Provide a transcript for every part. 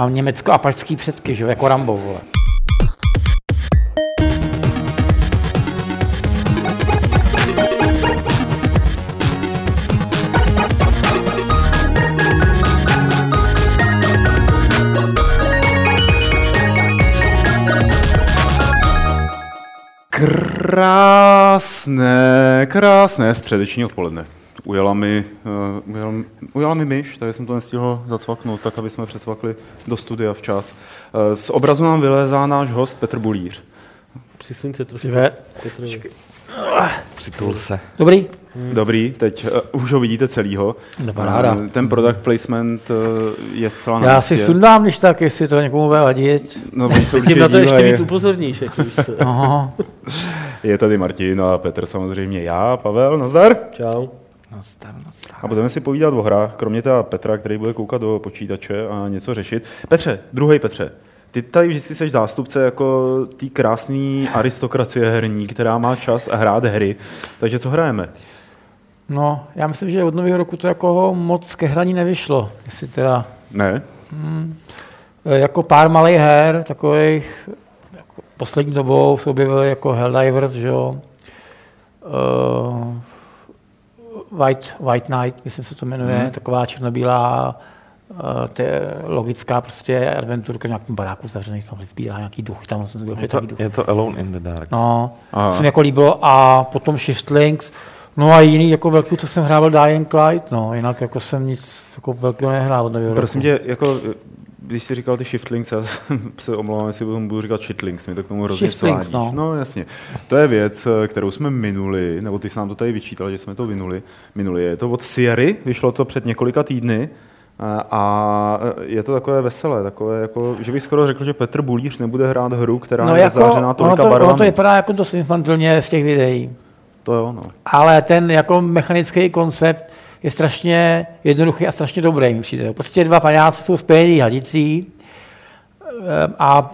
Mám německo-apačský předky, že jako Rambo, vole. Krásné, krásné středeční odpoledne. Ujela mi, uh, ujela, ujela mi myš, takže jsem to nestihl zacvaknout, tak aby jsme přesvakli do studia včas. Uh, z obrazu nám vylézá náš host Petr Bulíř. Přisuň se trošku. Dve. Přitul se. Dobrý? Dobrý, teď uh, už ho vidíte celýho. Paráda. Uh, ten product placement uh, je zcela na Já si místě. sundám, když tak, jestli to někomu bude vadit. No, se Tím na to ještě víc upozorníš. Aha. Je tady Martin a Petr samozřejmě já, Pavel, nazdar. Čau. Nastav, nastav. A budeme si povídat o hrách, kromě teda Petra, který bude koukat do počítače a něco řešit. Petře, druhý Petře, ty tady vždycky jsi zástupce jako té krásné aristokracie herní, která má čas a hrát hry. Takže co hrajeme? No, já myslím, že od nového roku to jako moc ke hraní nevyšlo. Jestli teda Ne? e, jako pár malých her, takových jako poslední dobou se objevily jako Helldivers, že jo. Uh, White, White Knight, myslím se to jmenuje, hmm. taková černobílá uh, to je logická prostě adventurka v nějakém baráku zavřený, tam sbírá nějaký duch, tam jsem byl Je to, duch. je to Alone in the Dark. No, Aha. to se mi jako líbilo a potom Shift Links, no a jiný jako velký, co jsem hrával Dying Light, no, jinak jako jsem nic jako velkého nehrál Prosím roku. tě, jako, když jsi říkal ty shiftlings, já se omlouvám, jestli potom budu říkat shitlings, mi to k tomu hrozně Shiftlings, svádíš. no. no. jasně. To je věc, kterou jsme minuli, nebo ty jsi nám to tady vyčítal, že jsme to vinuli, minuli. Je to od Sierry, vyšlo to před několika týdny, a- a je to takové veselé, takové jako, že bych skoro řekl, že Petr Bulíř nebude hrát hru, která No je jako, zářená ono tolika to, ono barvami. to vypadá jako dost infantilně z těch videí, To jo, no. ale ten jako mechanický koncept je strašně jednoduchý a strašně dobrý, mi přijde. Prostě dva paňáci jsou spojený hadicí eh, a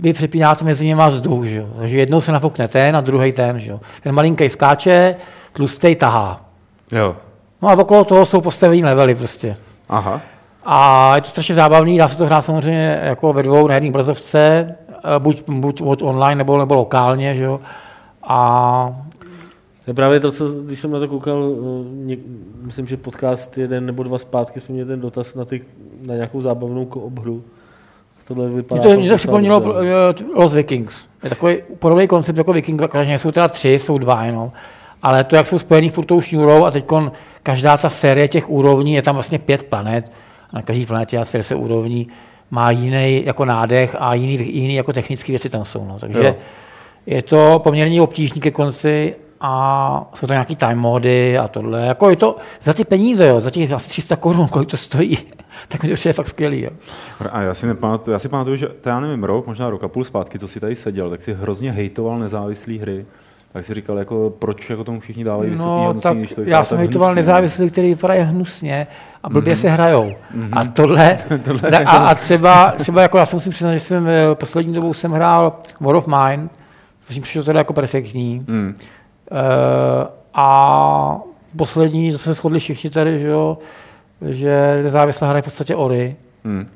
vy přepínáte mezi nimi vzduch, že jo. Takže jednou se napukne ten a druhý ten, že jo. Ten malinký skáče, tlustý tahá. Jo. No a okolo toho jsou postavený levely prostě. Aha. A je to strašně zábavný, dá se to hrát samozřejmě jako ve dvou na jedné obrazovce, eh, buď, buď od online nebo, nebo lokálně, že jo. A To je právě to, co, když jsem na to koukal, eh, něk, myslím, že podcast jeden nebo dva zpátky jsme měli ten dotaz na, ty, na nějakou zábavnou koop hru. Tohle vypadá Mě to, mě to docela připomnělo eh, Lost Vikings. Je takový podobný koncept jako Viking, že nejsou teda tři, jsou dva jenom. Ale to, jak jsou spojený furt tou šňůrou a teď každá ta série těch úrovní, je tam vlastně pět planet, a na každé planetě asi deset úrovní, má jiný jako nádech a jiný, jiný jako technické věci tam jsou. No. Takže Jo. je to poměrně obtížný ke konci a jsou to nějaký time mody a tohle. Jako je to za ty peníze, jo, za těch asi 300 korun, kolik to stojí, tak mi to přijde fakt skvělý. Jo. A já si, nepamatuju, já si pamatuju, že to já nevím, rok, možná rok a půl zpátky, co si tady seděl, tak si hrozně hejtoval nezávislé hry. Tak si říkal, jako, proč jako tomu všichni dávají vysoký No, hodnocení, tak když to já jsem hejtoval nezávislý, který vypadají hnusně a blbě Mhm. se hrajou. A tohle, a, a třeba, třeba jako já jsem si přiznal, že jsem eh, poslední dobou jsem hrál War of Mine, což mi přišlo teda jako perfektní. Mm. Eh, a poslední, to jsme se shodli všichni tady, že, jo, že nezávislá hra je v podstatě Ori. Mm.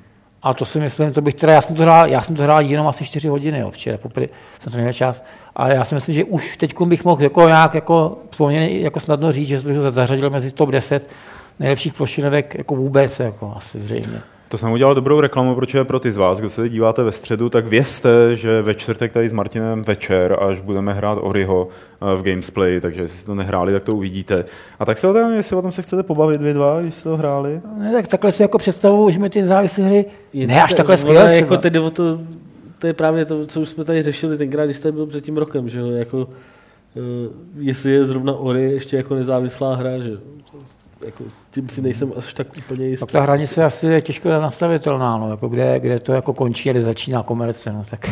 A to si myslím, to bych teda, já jsem to hrál, já jsem to hrál jenom asi 4 hodiny, jo, včera, poprvé jsem to neměl čas, ale já si myslím, že už teď bych mohl jako nějak jako, jako snadno říct, že bych ho zařadil mezi top 10 nejlepších plošinovek jako vůbec, jako asi zřejmě. To jsem udělal dobrou reklamu, protože pro ty z vás, kdo se teď díváte ve středu, tak vězte, že ve čtvrtek tady s Martinem večer, až budeme hrát Oriho eh, v Gamesplay, takže jestli jste to nehráli, tak to uvidíte. A tak se o tom, jestli o tom se chcete pobavit vy dva, když jste to hráli. Ne, tak takhle si jako představuju, že mi ty nezávislé hry, Je ne až to- takhle skvěle Jako jde o to, to je právě to, co už jsme tady řešili tenkrát, když jste byl před tím rokem, že jo, jako, eh, jestli je zrovna Ori ještě jako nezávislá hra, že jo. Jako, tím si nejsem až tak úplně jistý. Tak ta hranice asi je těžko nastavitelná, no, jako kde, kde to jako končí a kde začíná komerce. No, tak.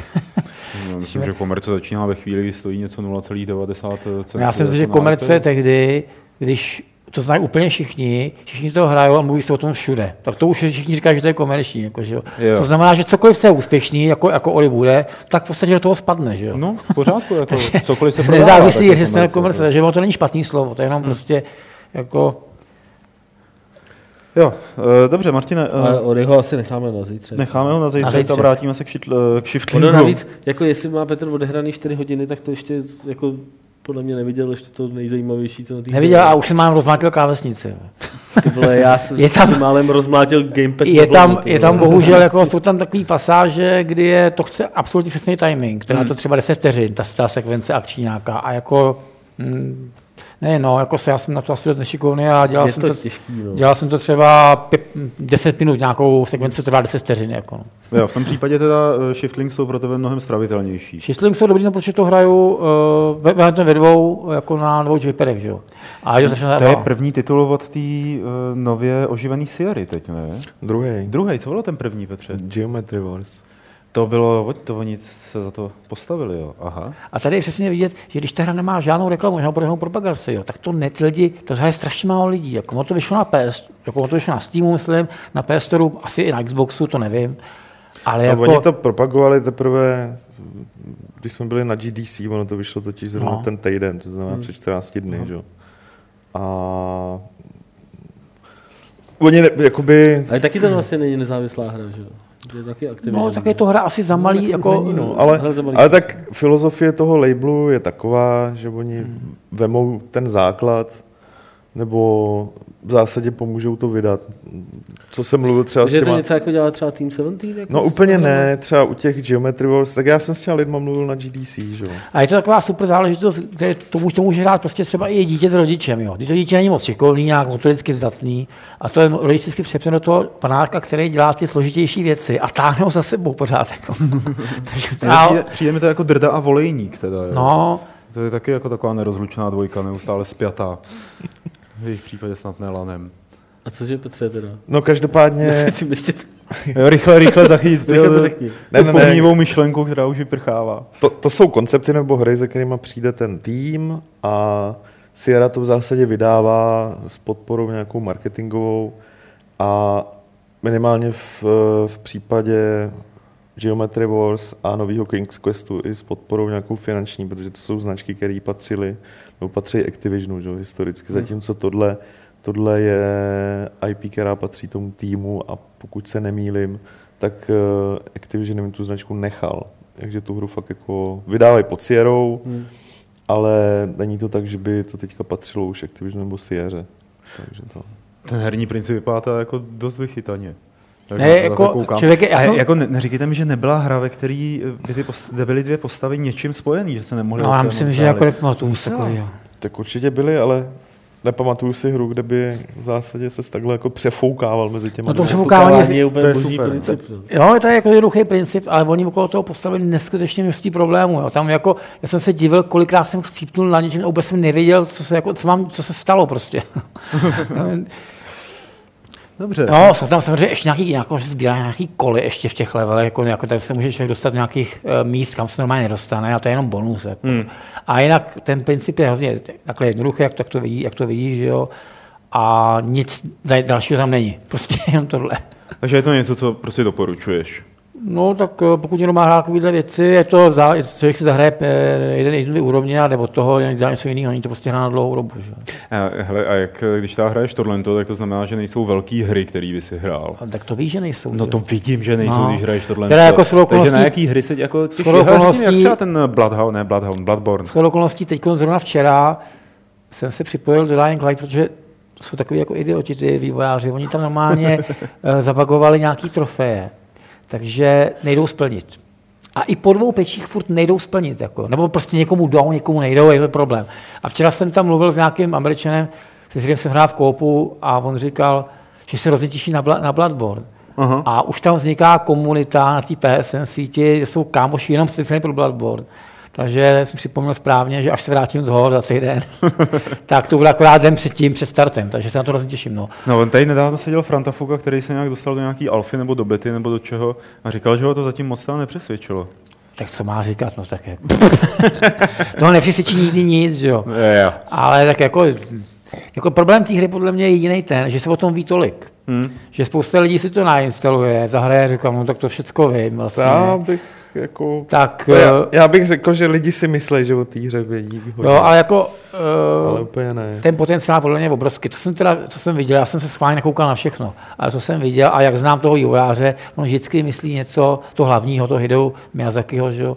No, myslím, že komerce začíná ve chvíli, kdy stojí něco 0,90 cent. Já si myslím, že komerce je tehdy, když to znají úplně všichni, všichni to hrajou a mluví se o tom všude. Tak to už všichni říkají, že to je komerční. Jako, že jo. Jo. To znamená, že cokoliv se je úspěšný, jako, jako Oli bude, tak v podstatě do toho spadne. Že jo. No, v pořádku, jako cokoliv se prodává. Je že se na komerce, že ono to není špatný slovo, to je jenom prostě jako Jo, eh, dobře, Martine, Ale eh, Oriho asi necháme na zítřek. necháme ho na zítřek a vrátíme se k, šitl, k Ono shiftlingu. navíc, jako jestli má Petr odehraný 4 hodiny, tak to ještě jako podle mě neviděl ještě to nejzajímavější, co na té Neviděl a už jsem mám rozmátil klávesnici. Ty vole, já jsem Je tam- si málem rozmlátil gamepad. Je tam, je tam bohužel, jako jsou tam takové pasáže, kdy je, to chce absolutně přesný timing, která to třeba 10 vteřin, ta, ta sekvence akční nějaká. A jako, mm, ne, no, jako se, já jsem na to asi dost nešikovný a dělal Je jsem to to, těžký, no. dělal jsem to třeba pě- 10 minut, nějakou sekvenci trvá 10 vteřin. Jako, no. Jo, v tom případě teda eh, shiftlink jsou pro tebe mnohem stravitelnější. Shiftlink jsou dobrý, no, protože to hraju uh, ve, ve, ve dvou, jako na dvou joypadech, že jo. A je to, strašně To je první titul od té uh, nově oživený Sierry teď, ne? Druhý. Druhý, co bylo ten první, Petře? Geometry Wars. To bylo, to oni se za to postavili, jo. Aha. A tady je přesně vidět, že když ta hra nemá žádnou reklamu, žádnou podobnou propagaci, jo, tak to ne, ty lidi, to hraje strašně málo lidí. Jako ono to vyšlo na PS, jako ono to vyšlo na Steamu, myslím, na PS Store, asi i na Xboxu, to nevím. Ale A jako, oni to propagovali teprve, když jsme byli na GDC, ono to vyšlo totiž zrovna No. no. ten týden, to znamená před 14 dny, no. že? A oni ne, jakoby, Ale taky to vlastně není nezávislá hra, že jo? To je taky no, tak je to hra asi za malý, jako, Není, no, ale, Hele, za malý. ale tak filozofie toho labelu je taková, že oni Hmm. vemou ten základ, nebo v zásadě pomůžou to vydat. Co jsem mluvil třeba Takže s je to těma... něco jako dělá třeba Team 17? Jako No úplně ne, třeba u těch Geometry Wars, tak já jsem s těma lidma mluvil na GDC, že jo. A je to taková super záležitost, kde to, už to může hrát prostě třeba i dítě s rodičem. Jo. Když to dítě není moc šikovný, nějak motoricky zdatný, a to je rodič vždycky přepne do toho panáka, který dělá ty složitější věci a táhne ho za sebou pořád. Jako. Takže to já, Přijde, přijde mi to jako drda a volejník teda, jo. no, To je taky jako taková nerozlučná dvojka, neustále spjatá. V jejich případě snad ne lanem. A cože Petře teda? No každopádně, Jo, rychle, rychle zachytit Rychle to řekni. Ne, ne, ne. myšlenku, která už vyprchává. to, to jsou koncepty nebo hry, se kterými přijde ten tým a Sierra to v zásadě vydává s podporou nějakou marketingovou a minimálně v, v případě Geometry Wars a nového King's Questu i s podporou nějakou finanční, protože to jsou značky, které patřily, patří Activisionu že, jo, historicky, zatímco tohle, tohle je IP, která patří tomu týmu a pokud se nemýlim, tak eh, Activision jim tu značku nechal. Takže tu hru fakt jako vydávají pod Sierrou, Hmm. ale není to tak, že by to teďka patřilo už Activisionu nebo Sierře. Takže to... Ten herní princip vypadá jako dost vychytaně. Tak Ne, to jako člověk je- já Ale jsem- jako ne, neříkejte mi, že nebyla hra, ve který by ty post, kde byly dvě postavy něčím spojený, že se nemohly no já myslím, že jako nepamatuju Musela. takového. Tak určitě byly, ale nepamatuju si hru, kde by v zásadě se takhle jako přefoukával mezi těma. No to přefoukávání je to úplně je boží super. princip. no. Jo, to je jako jednoduchý princip, ale oni okolo toho postavili neskutečně množství problémů. Jo. Tam jako, já jsem se divil, kolikrát jsem chcípnul na něčem, a vůbec jsem nevěděl, co se, jako, co, mám, co se stalo prostě. Dobře. No, jsou tam samozřejmě ještě nějaký, jako, že sbírá nějaký koly ještě v těch levelech, jako, jako tady se může člověk dostat do nějakých uh, míst, kam se normálně nedostane a to je jenom bonus. Jako. Hmm. A jinak ten princip je hrozně takhle jednoduchý, jak, tak to vidí, jak to vidíš, že jo. A nic da- dalšího tam není. Prostě jenom tohle. Takže je to něco, co prostě doporučuješ. No, tak eh, pokud někdo má hrát takovéhle věci, je to, člověk si zahraje eh, jeden jeden úrovně a nebo toho dělá něco jiného, není to prostě hra na dlouhou dobu. Že? A, hele, a jak, když ta hraješ Torlento, tak to znamená, že nejsou velké hry, které by si hrál. A tak to víš, že nejsou. No že? to vidím, že nejsou, No. když hraješ Torlento. Teda jako Takže na jaký hry se jako mi, okolností- Jak třeba ten Bloodhound, ne Bloodhound, Bloodborne. Shodou okolností teď zrovna včera jsem se připojil do Dying Light, protože jsou takový jako idioti ty vývojáři. Oni tam normálně eh, zabagovali nějaký trofeje, takže nejdou splnit. A i po dvou pečích furt nejdou splnit. Jako. Nebo prostě někomu jdou, někomu nejdou, je to problém. A včera jsem tam mluvil s nějakým američanem, se kterým jsem hrál v koupu a on říkal, že se hrozně těší na, Bla- na Bloodborne. Aha. A už tam vzniká komunita na té PSN síti, kde jsou kámoši jenom speciálně pro Bloodborne. Takže jsem si připomněl správně, že až se vrátím z hor za týden, tak to bude akorát den předtím, před startem, takže se na to hrozně těším. No. No, on tady nedávno seděl Franta Fuka, který se nějak dostal do nějaký alfy nebo do bety nebo do čeho a říkal, že ho to zatím moc nepřesvědčilo. Tak co má říkat, no tak jako. to nepřesvědčí nikdy nic, že jo. Je, je. Ale tak jako, jako problém té hry podle mě je jediný ten, že se o tom ví tolik. Hmm. Že spousta lidí si to nainstaluje, zahraje, říkám, no tak to všecko vím vlastně. Já bych jako... Tak, já, eh, já bych řekl, že lidi si myslí, že o té hře vědí hodně, jo, ale jako ale uh, úplně ne. ten potenciál podle mě je obrovský. To jsem teda, co jsem viděl, já jsem se schválně nekoukal na všechno, ale co jsem viděl a jak znám toho vývojáře, on vždycky myslí něco, to hlavního, to Hideo Miyazakiho, že jo,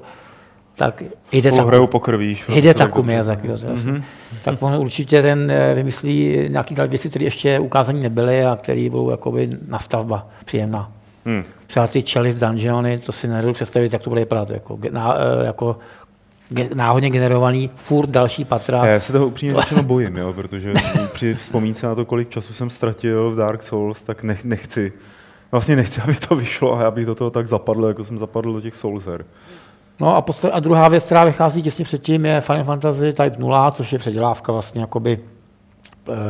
tak jde tak. hrajou proto Jde tak taku dobře Miyazaki, mm-hmm. tak on určitě ten eh, vymyslí nějaké další věci, které ještě ukázané nebyly a které budou jakoby nastavba příjemná. Hmm. Třeba ty Chalice Dungeony, to si nedovedu představit, jak to bude vypadat. Jako, ná, eh, jako ge- náhodně generovaný, furt další patra. Já se toho upřímně řečeno bojím, jo, protože při vzpomínce na to, kolik času jsem ztratil v Dark Souls, tak nech, nechci. Vlastně nechci, aby to vyšlo a já bych do toho tak zapadl, jako jsem zapadl do těch Souls her. No a, posle- a druhá věc, která vychází těsně předtím, je Final Fantasy Type 0, což je předělávka vlastně jakoby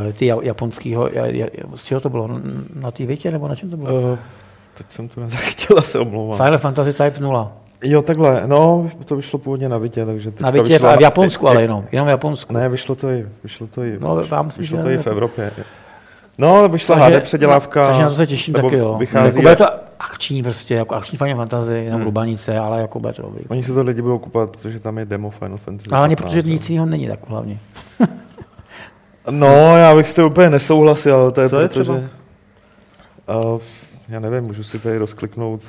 eh, ty ja- japonskýho, ja- ja- z čeho to bylo? Na té větě nebo na čem to bylo? Uh, teď jsem to nezachytil, se omlouvám. Final Fantasy Type 0. Jo, takhle, no, to vyšlo původně na Vitě, takže Na Vitě, vyšlo v, v Japonsku, ale jenom, jenom v Japonsku. Ne, vyšlo to i, vyšlo to i, No, myslím, vyšlo to i v Evropě. No, vyšla HD předělávka. No, takže na to se těším nebo taky, jo. Vychází, Jako bude to akční prostě, jako akční Final Fantasy, jenom hmm. Rubanice, ale jako bude to dobrý. Oni se to lidi budou kupovat, protože tam je demo Final Fantasy. Ale 15, protože jo. nic jiného není tak hlavně. No, já bych s tím úplně nesouhlasil, ale to je Co je proto, třeba? že... Uh, já nevím, můžu si tady rozkliknout,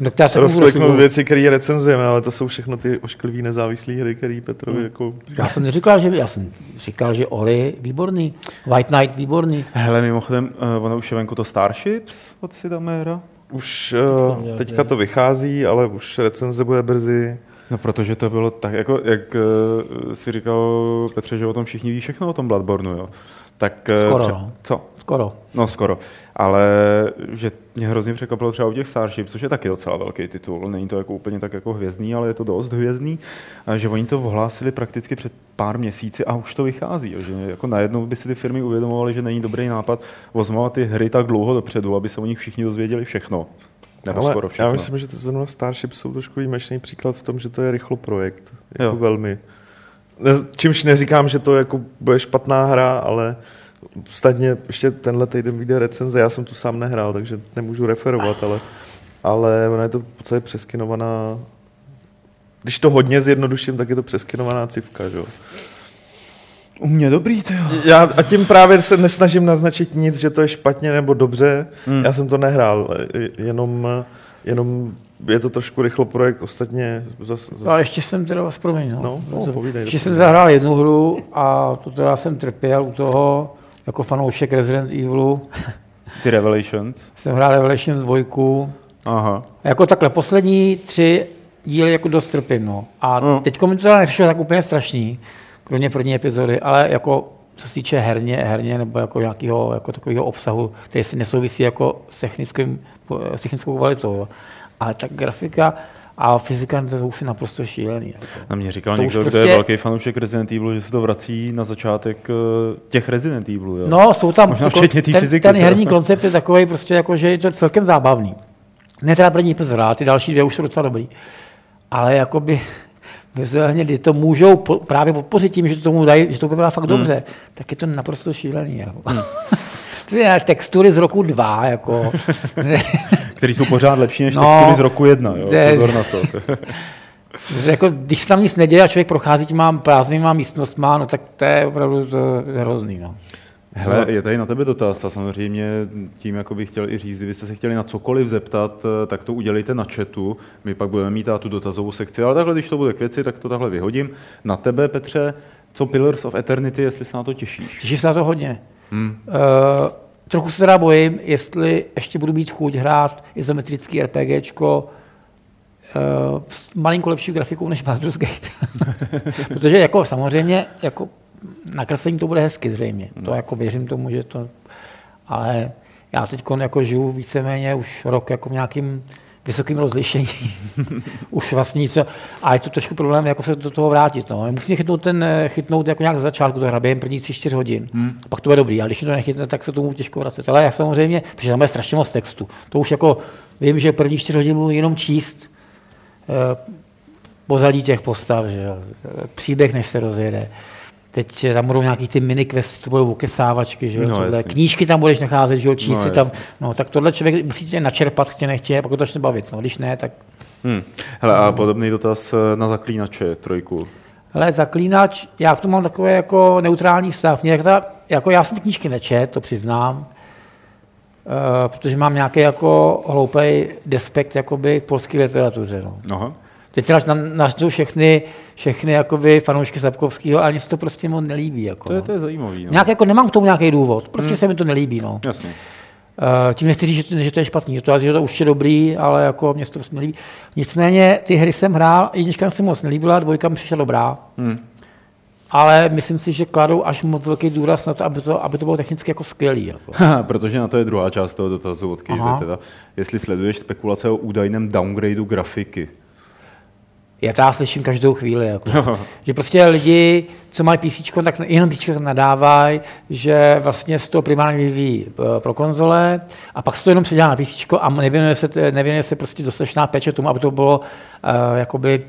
No, já se rozkliknout věci, které recenzujeme, ale to jsou všechno ty ošklivý nezávislé hry, které Petrovi Hmm. jako... Já jsem neříkal, že já jsem říkal, že Ori výborný, White Knight výborný. Hele, mimochodem, uh, ono už je venku to Starships od Sidamera. Už uh, teďka to vychází, ale už recenze bude brzy. No, protože to bylo tak, jako, jak uh, si říkal Petře, že o tom všichni ví všechno o tom Bloodborneu, jo. Tak, Skoro, pře- no. Co? Skoro. No skoro. Ale že mě hrozně překvapilo třeba u těch Starship, což je taky docela velký titul. Není to jako úplně tak jako hvězdný, ale je to dost hvězdný. A že oni to ohlásili prakticky před pár měsíci a už to vychází. Že jako najednou by si ty firmy uvědomovaly, že není dobrý nápad ozmovat ty hry tak dlouho dopředu, aby se o nich všichni dozvěděli všechno. Nebo ale skoro všechno. já myslím, že to zrovna Starship jsou trošku výjimečný příklad v tom, že to je rychlo projekt. Jako Jo. velmi. Ne, čímž neříkám, že to jako bude špatná hra, ale ostatně ještě tenhle týden vyjde recenze, já jsem tu sám nehrál, takže nemůžu referovat, ale, ale ona je to v podstatě přeskinovaná když to hodně zjednoduším, tak je to přeskinovaná civka, že? jo. U mě dobrý, ty Já a tím právě se nesnažím naznačit nic, že to je špatně nebo dobře. Hmm. Já jsem to nehrál, jenom, jenom je to trošku rychlo projekt. Ostatně zas, zas, ale ještě jsem teda vás promiň, no. No, no, povídej, ještě jsem povídej. zahrál jednu hru a to teda jsem trpěl u toho, jako fanoušek Resident Evilu. Ty Revelations. Jsem hrál Revelations 2. Aha. A Jako takhle, poslední tři díly jako dost trpím, no. A No. teď mi to teda nepřišlo tak úplně strašný, kromě první epizody, ale jako co se týče herně, herně nebo jako nějakého jako takového obsahu, který si nesouvisí jako s, technickým, s technickou kvalitou. Jo. Ale ta grafika a fyzika to už je naprosto šílený. Jako. Na mě říkal To někdo, už kdo je prostě- velký fanoušek Resident Evilu, že se to vrací na začátek eh, těch Resident Evilů. Jo? No, jsou tam, Možná to, včetně ten, fyziky, ten herní koncept je takový, prostě jako, že je to celkem zábavný. Ne teda první epizoda, ty další dvě už jsou docela dobrý. Ale jakoby vizuálně, kdy to můžou po, právě podpořit tím, že to tomu dají, že to vypadá fakt Hmm. dobře, tak je to naprosto šílený. Jako. To je textury z roku dva, jako. Který jsou pořád lepší než No. textury z roku jedna. Jo? To je- Pozor na to. jako, když se tam nic neděje a člověk prochází těma prázdnýma místnostma, no tak to je opravdu to je hrozný. No. Hele, je tady na tebe dotaz a samozřejmě tím jako bych chtěl i říct, kdybyste se chtěli na cokoliv zeptat, eh, tak to udělejte na chatu. My pak budeme mít tu dotazovou sekci, ale takhle, když to bude k věci, tak to takhle vyhodím. Na tebe, Petře, co Pillars of Eternity, jestli se na to těšíš? Těším se na to hodně. Hmm. Uh, trochu se teda bojím, jestli ještě budu mít chuť hrát izometrický RPGčko uh, s malinko lepší grafikou než Baldur's Gate. Protože jako samozřejmě jako nakreslení to bude hezky zřejmě. To jako věřím tomu, že to... Ale já teď jako žiju víceméně už rok jako v nějakým vysokým rozlišení. už vlastně nic. A je to trošku problém, jako se do toho vrátit. No. Musím chytnout, ten, eh, chytnout jako nějak z začátku, to hra během prvních 3-4 hodin. Hmm. Pak to bude dobrý, ale když to nechytne, tak se tomu těžko vracet. Ale jak samozřejmě, protože tam je strašně moc textu. To už jako vím, že první 4 hodiny budu jenom číst eh, pozadí těch postav, že jo. příběh, než se rozjede. Teď eh, tam budou nějaký ty mini questy, to budou okecávačky, že jo, No, tohle. knížky tam budeš nacházet, že jo, číst No, tam, no, tak tohle člověk musí tě načerpat, chtě nechtě, pak to začne bavit, no, když ne, tak Hmm. Hele, a podobný dotaz eh, na zaklínače, trojku. Ale zaklínač, já k tomu mám takový jako neutrální stav. Mě ta, jako já jsem ty knížky nečet, to přiznám, uh, protože mám nějaký jako hloupý despekt jakoby k polské literatuře. No. Aha. Teď na, naštou všechny, všechny jakoby fanoušky Sapkovského, ale mně se to prostě moc nelíbí. Jako, To je, no. to je zajímavý. No. Nějak jako nemám k tomu nějaký důvod, prostě hmm. se mi to nelíbí. No. Jasně. Uh, tím nechci říct, že, že to je špatný, že to, že to už je dobrý, ale jako mě se to prostě nelíbí. Nicméně ty hry jsem hrál, jednička se moc nelíbila, dvojka mi přišla dobrá. Hmm. Ale myslím si, že kladou až moc velký důraz na to, aby to, aby to bylo technicky jako skvělý. Jako. Protože na to je druhá část toho dotazu od Kejze, teda, jestli sleduješ spekulace o údajném downgradeu grafiky. Já to já slyším každou chvíli. Jako. že prostě lidi, co mají PC, tak jenom PC nadávají, že vlastně se to primárně vyvíjí eh, pro konzole a pak se to jenom předělá na PC a nevěnuje se, nevěnuje se prostě dostatečná péče tomu, aby to bylo uh, jakoby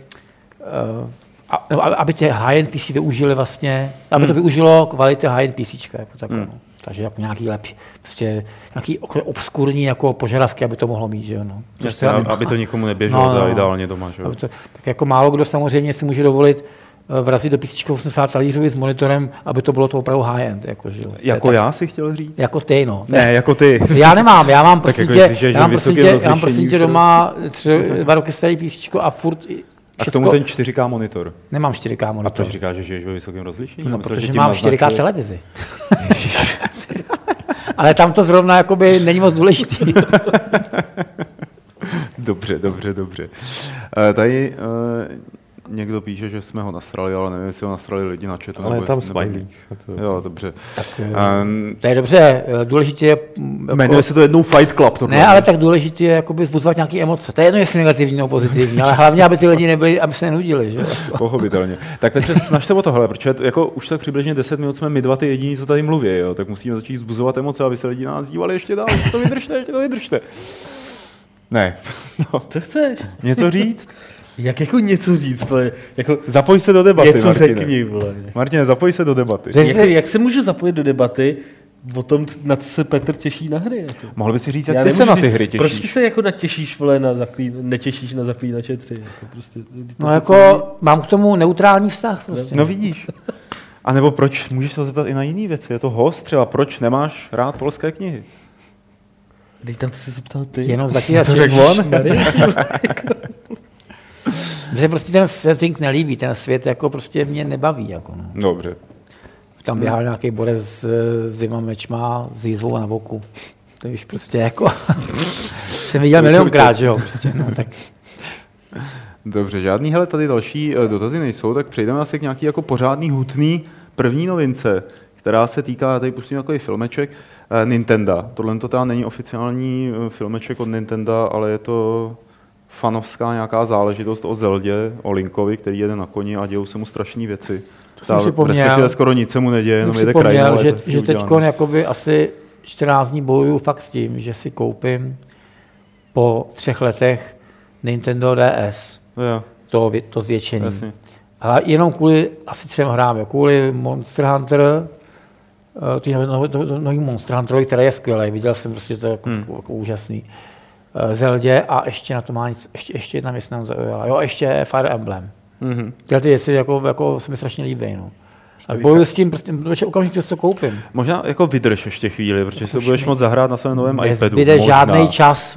uh, a, aby- tě high-end PC využili vlastně, aby to využilo kvality high-end PC. Jako takhle, no. Takže jako nějaký lepší, prostě nějaký obskurní jako požadavky, aby to mohlo mít, že jo, no. Jasně, třeba a- nemá. aby to nikomu neběželo, No, no, ideálně doma. Že? jo? Aby to, tak jako málo kdo samozřejmě si může dovolit eh, vrazit do PC 80 talířů s monitorem, aby to bylo to opravdu high-end. Jako, že jo. Jako tak- já si chtěl říct? Jako ty, no. Ne, jako ty. Já nemám, já mám Tak jako tě, jestli žiješ já mám vysokém tě, já mám rozlišení tě doma tři, dva roky starý PC a furt A k tomu ten 4K monitor. nemám 4K A monitor. proč říkáš, že žiješ ve vysokém rozlišení? No, Myslel, že protože mám 4K naznačuje- televizi. Ale tam to zrovna jakoby není moc důležitý. Dobře, dobře, dobře. Eh, Tady eh, někdo píše, že jsme ho nasrali, ale nevím, jestli ho nasrali lidi na chatu. Ale je nebo tam nebo- smajlík. To- Jo, dobře. Tak, Um, To je dobře, důležitě je... Jako, jmenuje se to jednou Fight Club. Tohle. Ne, ale tak důležitě je jakoby zbuzovat nějaké emoce. To je jedno, jestli negativní nebo pozitivní, ale hlavně, aby ty lidi nebyli, aby se nenudili. Že? jo? Pochopitelně. Tak Petře, snaž se o tohle, protože jako už tak přibližně 10 minut jsme my dva ty jediní, co tady mluví, jo? tak musíme začít zbuzovat emoce, aby se lidi na nás dívali ještě dál. To vydržte, ještě to vydržte. Ne, no, Co chceš? něco říct? Jak jako něco říct, to je, jako Zapoj se do debaty, něco Martine. řekni, vole. Martine, zapoj se do debaty. Řek- Jak, jak se můžu zapojit do debaty o tom, na co se Petr těší na hry? Jako? Mohl by si říct, jak ty se na ty hry Proč ty těšíš? se jako natěšíš, vole, na zaklín, netěšíš na zaklínače 3? Jako prostě, to, No to- jako mám k tomu neutrální vztah. Prostě. No vidíš. A nebo proč, můžeš se zeptat i na jiné věci, je to host třeba, proč nemáš rád polské knihy? Teď tam jsi se ptal ty. Jenom zatím To řekl on? Mně se prostě ten setting nelíbí, ten svět jako prostě mě nebaví. Jako no. Dobře. Tam běhal nějaký borec s, s dvěma mečma, s jízvou na boku. To už prostě jako... jsem viděl milionkrát, že jo. Prostě, no, tak Dobře, žádný hele tady další eh, dotazy nejsou, tak přejdeme asi k nějaký jako pořádný hutný první novince, která se týká, já tady pustím takový filmeček, eh, Nintendo. Tohle to teda není oficiální eh, filmeček od Nintendo, ale je to fanovská nějaká záležitost o Zeldě, o Linkovi, který jede na koni a dějou se mu strašné věci. jsem připomněl. respektive skoro nic se mu neděje, jenom jede ale že, to že teď jakoby asi 14 dní bojuju fakt s tím, že si koupím po třech letech Nintendo DS, Jo, to, to zvětšení. jasně. Ale jenom kvůli asi třem hrám, jo. kvůli Monster Hunter, eh, ty no- no- no- nový Monster Hunterovi, který je skvělý, viděl jsem prostě to jako, Hmm. jako, jako úžasný. Eh, Zeldě a ještě na to má nic, ještě, ještě jedna věc nám zaujala. Jo, a ještě Fire Emblem. Mhm. Tyhle ty věci jako, jako se mi strašně líbí. No. A bojuju s tím, prostě, protože okamžitě si to koupím. Možná jako vydrž ještě chvíli, protože si to budeš moc zahrát na svém novém iPadu. Nezbyde Možná. žádný čas.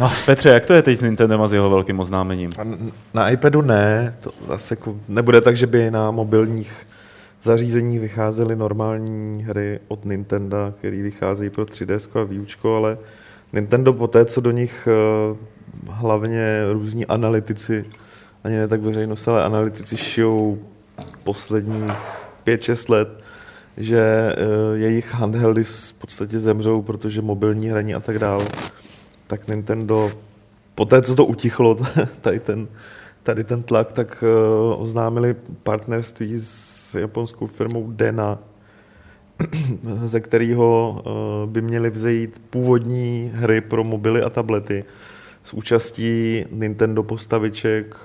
No. Petře, jak to je teď s Nintendem a s jeho velkým oznámením? A n- na iPadu ne, to zase jako nebude tak, že by na mobilních zařízeních vycházely normální hry od Nintendo, které vycházejí pro 3DS a výučko, ale Nintendo poté, co do nich eh, hlavně různí analytici, ani ne tak veřejnost, ale analytici šijou posledních 5-6 let, že eh, jejich handheldy v podstatě zemřou, protože mobilní hraní a tak dále, tak Nintendo poté, co to utichlo, tady ten, tady ten tlak, tak uh, oznámili partnerství s japonskou firmou Dena, ze kterého uh, by měly vzejít původní hry pro mobily a tablety s účastí Nintendo postaviček,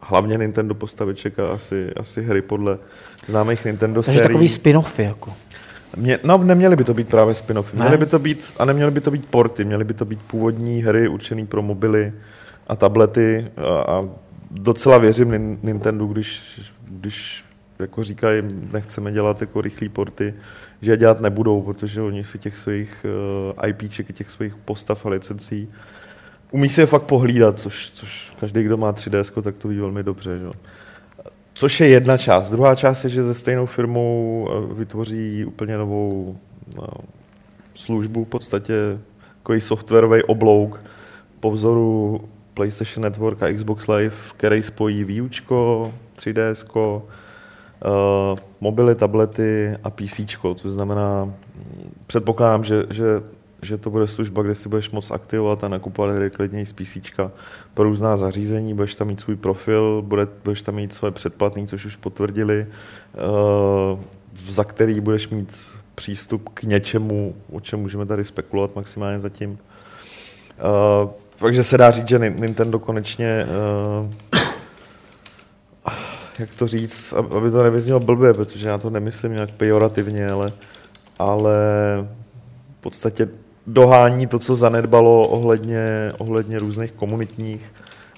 hlavně Nintendo postaviček a asi, asi hry podle známých Nintendo Takže sérií. takový spin-offy. Jako. Mě, no, neměly by to být právě spin-offy. Ne? Měly by to být, a neměly by to být porty, měly by to být původní hry určené pro mobily a tablety a, a docela věřím Nin- Nintendo, když, když jako říkají, nechceme dělat jako rychlé porty, že je dělat nebudou, protože oni si těch svých uh, IPček, těch svých postav a licencí umí si je fakt pohlídat, což, což každý, kdo má 3DS, tak to ví velmi dobře. Že? Což je jedna část. Druhá část je, že se stejnou firmou eh, vytvoří úplně novou no, službu, v podstatě takový softwarový oblouk po vzoru PlayStation Network a Xbox Live, který spojí výučko, 3DS, uh, mobily, tablety a PC, což znamená, mm, předpokládám, že, že, že to bude služba, kde si budeš moct aktivovat a nakupovat hry klidně z PC pro různá zařízení, budeš tam mít svůj profil, bude, budeš tam mít svoje předplatný, což už potvrdili, uh, za který budeš mít přístup k něčemu, o čem můžeme tady spekulovat maximálně zatím. Uh, takže se dá říct, že Nintendo konečně, uh, jak to říct, aby to nevyznělo blbě, protože já to nemyslím nějak pejorativně, ale, ale v podstatě dohání to, co zanedbalo ohledně, ohledně různých komunitních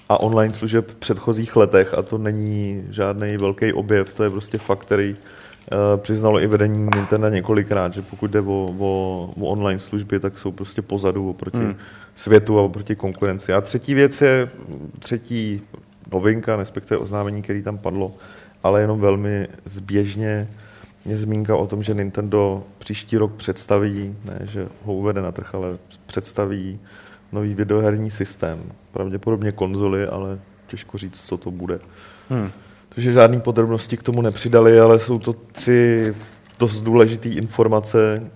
a online služeb v předchozích letech a to není žádný velký objev, to je prostě fakt, který uh, přiznalo i vedení Nintendo několikrát, že pokud jde o, o, o online služby, tak jsou prostě pozadu oproti hmm. světu a oproti konkurenci. A třetí věc je, třetí novinka, respektive oznámení, který tam padlo, ale jenom velmi zběžně, je zmínka o tom, že Nintendo příští rok představí, ne, že ho uvede na trh, ale představí nový videoherní systém. Pravděpodobně konzoly, ale těžko říct, co to bude. Hmm. Takže žádné podrobnosti k tomu nepřidali, ale jsou to tři dost důležité informace,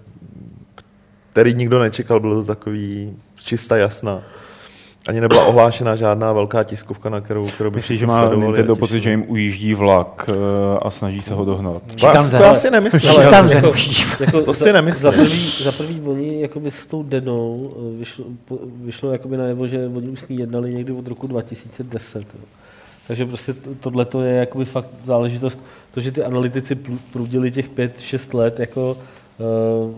který nikdo nečekal, bylo to takový čista jasná ani nebyla ohlášena žádná velká tiskovka, na kterou, kterou by Myslíš, že má Nintendo pocit, že jim ujíždí vlak uh, a snaží se ho dohnat? To, to, to asi nemyslím. Ale tam jako, jako, to si nemyslím. Za prvý, za prvý oni jakoby s tou denou eh, vyšlo, vyšlo jakoby najevo, že oni už s ní jednali někdy od roku 2010. Jo. Takže prostě tohle je jakoby fakt záležitost, to, že ty analytici prudili těch 5-6 let, jako uh,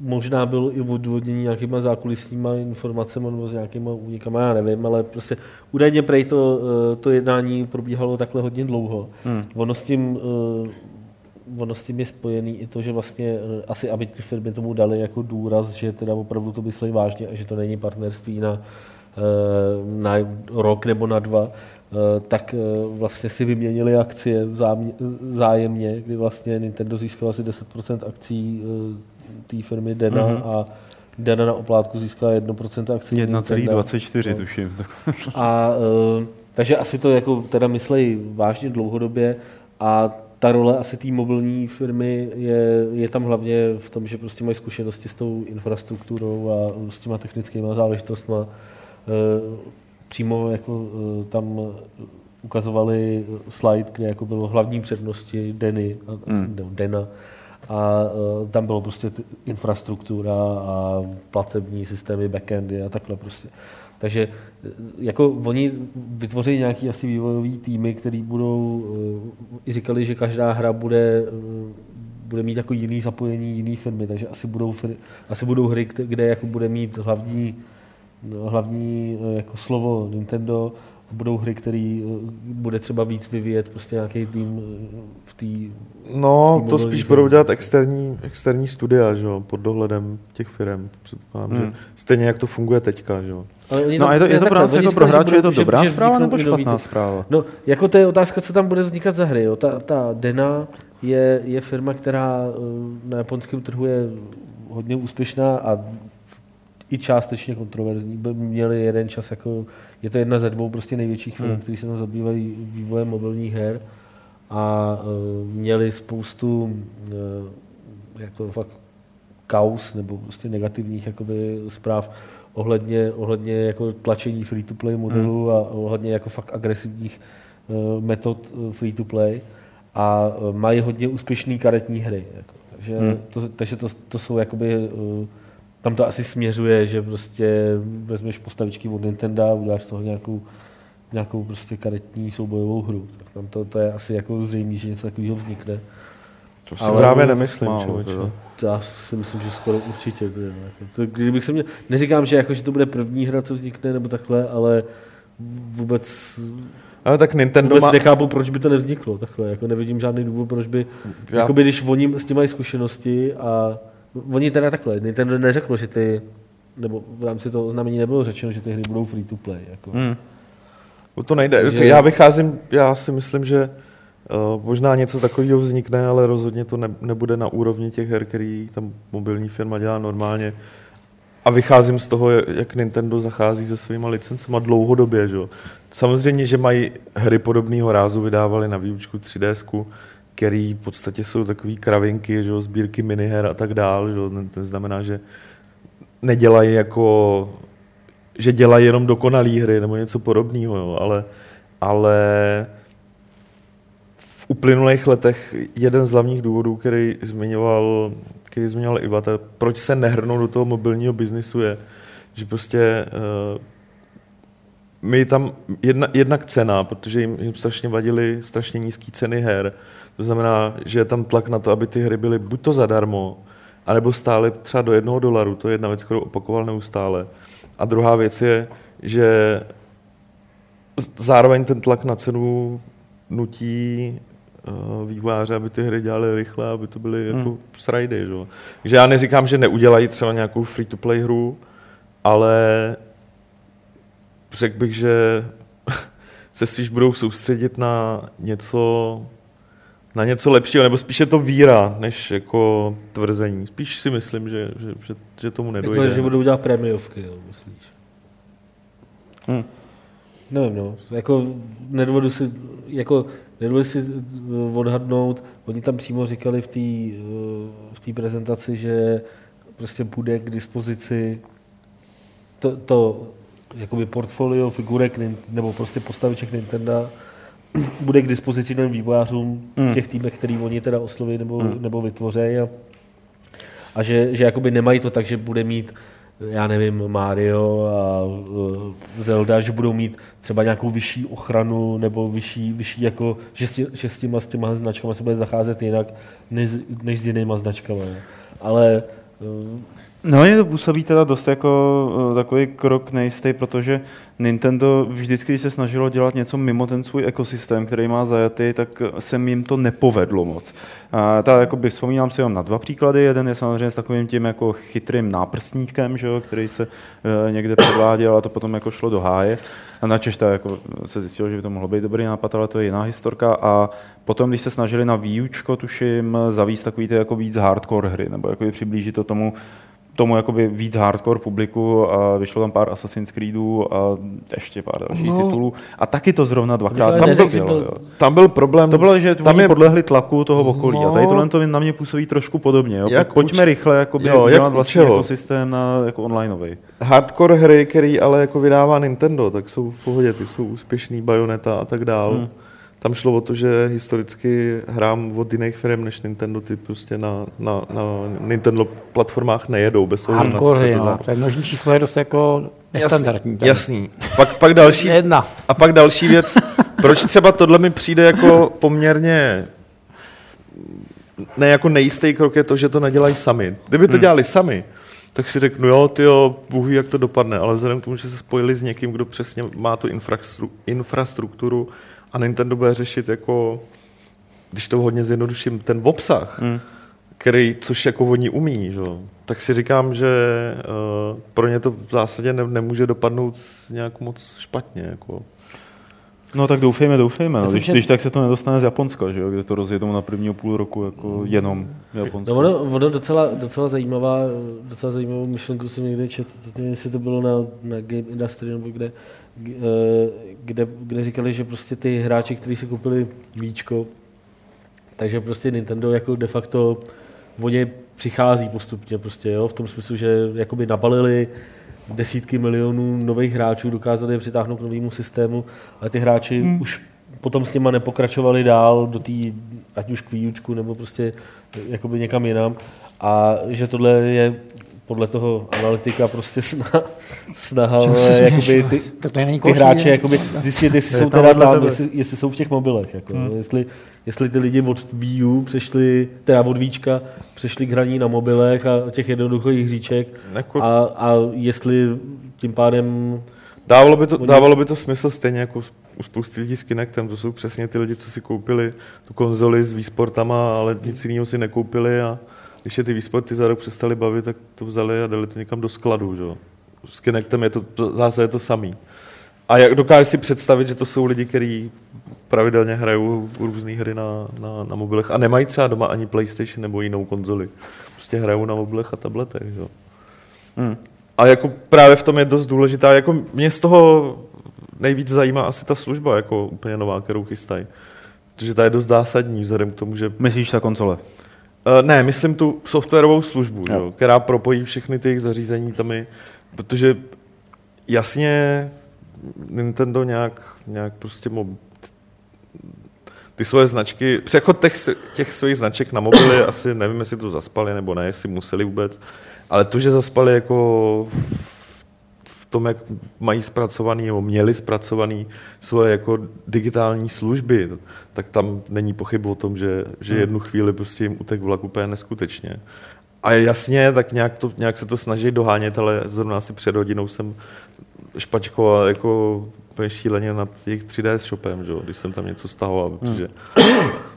možná bylo i odvodnění nějakýma zákulisníma informacemi nebo s nějakýma únikama, já nevím, ale prostě údajně prej to, eh, to jednání probíhalo takhle hodně dlouho. Hmm. Ono, s tím, eh, ono s tím je spojený i to, že vlastně eh, asi, aby ty firmy tomu dali jako důraz, že teda opravdu to myslí vážně a že to není partnerství na, na rok nebo na dva, tak vlastně si vyměnili akcie zájemně, kdy vlastně Nintendo získal asi 10% akcí té firmy Dena mm-hmm. a Dena na oplátku získá 1% akcí. 1,24 tuším. A, uh, takže asi to jako teda myslej vážně dlouhodobě a ta role asi té mobilní firmy je, je tam hlavně v tom, že prostě mají zkušenosti s tou infrastrukturou a s těma technickými záležitostmi. Uh, přímo jako uh, tam ukazovali slide, kde jako bylo hlavní přednosti Deny, mm. Dena a uh, tam bylo prostě infrastruktura a platební systémy, backendy a takhle prostě. Takže e, jako oni vytvoří nějaký asi vývojový týmy, který budou, uh, i říkali, že každá hra bude, uh, bude mít jako jiný zapojení jiný firmy, takže asi budou, asi budou hry, kde jako bude mít hlavní, hlavní jako slovo Nintendo, budou hry, které eh, bude třeba víc vyvíjet prostě nějaký tým eh, v té No, tý to spíš budou dělat externí, externí studia, že jo, pod dohledem těch firm. Předpokládám, hmm. že stejně jak to funguje teďka, že jo. No a je to, je to pro nás jako pro hráče, je to dobrá že, zpráva nebo špatná zpráva? No, jako to je otázka, co tam bude vznikat za hry. Jo. Ta, ta Dena je, je firma, která eh, na japonském trhu je hodně úspěšná a i částečně kontroverzní. Měli jeden čas jako, je to jedna ze dvou prostě největších firm, hmm. které se tam zabývají vývojem mobilních her a uh, měli spoustu uh, jako fakt kaus nebo prostě negativních jakoby zpráv ohledně, ohledně jako tlačení free-to-play modelu hmm. a ohledně jako fakt agresivních uh, metod free-to-play a uh, mají hodně úspěšné karetní hry. Jako. Takže, hmm. to, takže to, to jsou jakoby uh, tam to asi směřuje, že prostě vezmeš postavičky od Nintendo a uděláš z toho nějakou, nějakou prostě karetní soubojovou hru. Tak tam to, to je asi jako zřejmé, že něco takového vznikne. To si Ale právě nemyslím, člověče. Já si myslím, že skoro určitě. Bude, jako. to, kdybych se mě, neříkám, že, jako, že to bude první hra, co vznikne, nebo takhle, ale vůbec, Ale tak Nintendo vůbec má... nechápu, proč by to nevzniklo takhle. Jako nevidím žádný důvod, proč by, Já- jakoby, když oni s tím mají zkušenosti a oni teda takhle, Nintendo neřeklo, že ty, nebo v rámci toho oznámení nebylo řečeno, že ty hry budou free to play. Jako. Hmm. O to nejde. Takže- Já vycházím, já si myslím, že uh, možná něco takového vznikne, ale rozhodně to ne, nebude na úrovni těch her, který tam mobilní firma dělá normálně. A vycházím z toho, jak Nintendo zachází se svýma licencema dlouhodobě. Že? Samozřejmě, že mají hry podobného rázu, vydávali na výučku 3DS, který v podstatě jsou takový kravinky, že? jo, sbírky miniher a tak dál. Že? jo. To znamená, že nedělají jako že dělají jenom dokonalé hry nebo něco podobného, jo, ale, ale v uplynulých letech jeden z hlavních důvodů, který zmiňoval, který zmiňoval Iva, to, proč se nehrnou do toho mobilního biznisu je, že prostě uh, my tam jedna, jednak cena, protože jim, jim strašně vadily strašně nízké ceny her. To znamená, že je tam tlak na to, aby ty hry byly buď to zadarmo, anebo stály třeba do jednoho dolaru. To je jedna věc, kterou opakoval neustále. A druhá věc je, že zároveň ten tlak na cenu nutí uh, vývojáře, aby ty hry dělali rychle, aby to byly jako Hmm. srajdy. Že? Takže já neříkám, že neudělají třeba nějakou free-to-play hru, ale řekl bych, že se spíš budou soustředit na něco, na něco lepšího, nebo spíš je to víra, než jako tvrzení. Spíš si myslím, že, že, že, že tomu nedojde. Jako, že budou dělat prémiovky, jo, myslíš? Hmm. Nevím, no. Jako nedovedu si, jako nedovedu si eh, odhadnout, oni tam přímo říkali v té eh, v té prezentaci, že prostě bude k dispozici to, to jakoby portfolio figurek nebo prostě postaviček Nintendo bude k dispozici těm vývojářům v Hmm. těch týmech, který oni teda osloví nebo, Hmm. nebo vytvořejí a, a že, že jakoby nemají to tak, že bude mít já nevím, Mario a uh, Zelda, že budou mít třeba nějakou vyšší ochranu nebo vyšší, vyšší jako, že s, tí, že s těma, s těma značkama se bude zacházet jinak než, než s jinýma značkama. ne. Ale uh, No, je to působí teda dost jako uh, takový krok nejistý, protože Nintendo vždycky, když se snažilo dělat něco mimo ten svůj ekosystém, který má zajatý, tak se jim to nepovedlo moc. A ta, jakoby, vzpomínám si jenom na dva příklady. Jeden je samozřejmě s takovým tím jako chytrým náprstníkem, že jo, který se uh, někde předváděl a to potom jako šlo do háje. A na Češ jako se zjistilo, že by to mohlo být dobrý nápad, ale to je jiná historka. A potom, když se snažili na výučko, tuším, zavíst takový ty jako víc hardcore hry, nebo jako přiblížit to tomu, tomu jakoby víc hardcore publiku a vyšlo tam pár Assassin's Creedů a ještě pár dalších No. no. titulů. A taky to zrovna dvakrát Ale tam bylo. byl-. Tam byl problém. To bylo, že tam je podlehli tlaku toho okolí. No. A tady tohle to na mě působí trošku podobně. Jo. Jak Pojďme uč- rychle jakoby, Jo, jak vlastní čeho? ekosystém na jako onlineový. hardcore hry, který ale jako vydává Nintendo, tak jsou v pohodě, ty jsou úspěšný, Bayonetta a tak dál. Hmm. Tam šlo o to, že historicky hrám od jiných firm než Nintendo, ty prostě na, na, na Nintendo platformách nejedou bez ohledu na to, co to no. To je množní číslo je dost jako nestandardní. tady. Jasný. Pak, pak další, Jedna. a pak další věc, proč třeba tohle mi přijde jako poměrně ne jako nejistý krok je to, že to nedělají sami. Kdyby to Hmm. dělali sami, tak si řeknu, jo, ty jo, Bůh jak to dopadne, ale vzhledem k tomu, že se spojili s někým, kdo přesně má tu infrastru- infrastrukturu a Nintendo bude řešit jako, když to hodně zjednoduším, ten obsah, Hmm. který, což jako oni umí, že? tak si říkám, že uh, pro ně to v zásadě ne, nemůže dopadnout nějak moc špatně. Jako. No tak doufejme, doufejme. No. Když, že- když tak se to nedostane z Japonska, že jo? kde to rozjedou na prvního půl roku jako jenom Japonsko. No ono, ono docela, docela, zajímavá, docela zajímavou myšlenku jsem někde četl, nevím, jestli to bylo na, na Game Industry nebo kde, eh, kde, kde říkali, že prostě ty hráči, kteří si koupili víčko, takže prostě Nintendo jako de facto o ně přichází postupně prostě, jo, v tom smyslu, že jakoby nabalili desítky milionů nových hráčů, dokázali je přitáhnout k novému systému, ale ty hráči hmm. už potom s těma nepokračovali dál do té, ať už k výučku, nebo prostě jakoby někam jinam. A že tohle je podle toho analytika prostě snaha, snaha jakoby ty, To není ty hráče jakoby zjistit, jestli Je jsou teda tam, jestli, jestli, jsou v těch mobilech. Jako, hmm. jestli, jestli ty lidi od Wii U přešli, teda od Víčka, přešli k hraní na mobilech a těch jednoduchých hříček Jako- a, a jestli tím pádem Dávalo by, to, Oni- dávalo by to smysl stejně jako u spousty lidí s Kinectem. To jsou přesně ty lidi, co si koupili tu konzoli s výsportama, ale nic jiného si nekoupili a když je ty výsporty za rok přestali bavit, tak to vzali a dali to někam do skladu. Že? S Kinectem je to, to zase je to samý. A jak dokážeš si představit, že to jsou lidi, kteří pravidelně hrajou různé hry na, na, na mobilech a nemají třeba doma ani PlayStation nebo jinou konzoli. Prostě hrajou na mobilech a tabletech. Že? Hmm. A jako právě v tom je dost důležitá, jako mě z toho nejvíc zajímá asi ta služba, jako úplně nová, kterou chystají. Protože ta je dost zásadní vzhledem k tomu, že... Myslíš ta konzole? Uh, ne, myslím tu softwarovou službu, Jo. jo. která propojí všechny ty jejich zařízení tam protože jasně Nintendo nějak, nějak prostě mob, ty svoje značky, přechod těch, těch svých značek na mobily, asi nevím, jestli to zaspali nebo ne, jestli museli vůbec, ale to, že zaspali jako v tom, jak mají zpracovaný, nebo měli zpracovaný svoje jako digitální služby, tak tam není pochyb o tom, že, že Hmm. jednu chvíli prostě jim utek vlak úplně neskutečně. A jasně, tak nějak, to, nějak se to snaží dohánět, ale zrovna asi před hodinou jsem špačkoval jako úplně šíleně nad jejich 3D shopem, že? když jsem tam něco stahoval, protože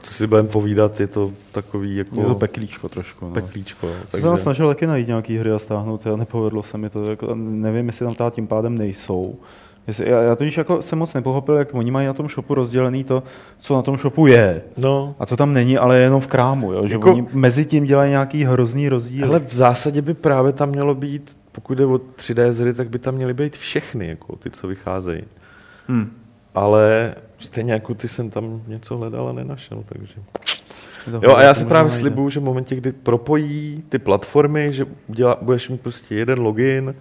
co si budeme povídat, je to takový jako Hmm. Je to peklíčko trošku. No. peklíčko. Takže... jsem snažil taky najít nějaký hry a stáhnout a nepovedlo se mi to. Jako, nevím, jestli tam tím pádem nejsou. Jestli, já, já totiž jako jsem moc nepochopil, jak oni mají na tom shopu rozdělený to, co na tom shopu je. No, A co tam není, ale je jenom v krámu. Jo? Že Jako- oni mezi tím dělají nějaký hrozný rozdíl. ale v zásadě by právě tam mělo být, pokud jde o 3D hry, tak by tam měly být všechny, jako ty, co vycházejí. Hmm. Ale stejně jako ty jsem tam něco hledal a nenašel, takže... Jo, a já si právě slibuju, že v momentě, kdy propojí ty platformy, že udělá, budeš mít prostě jeden login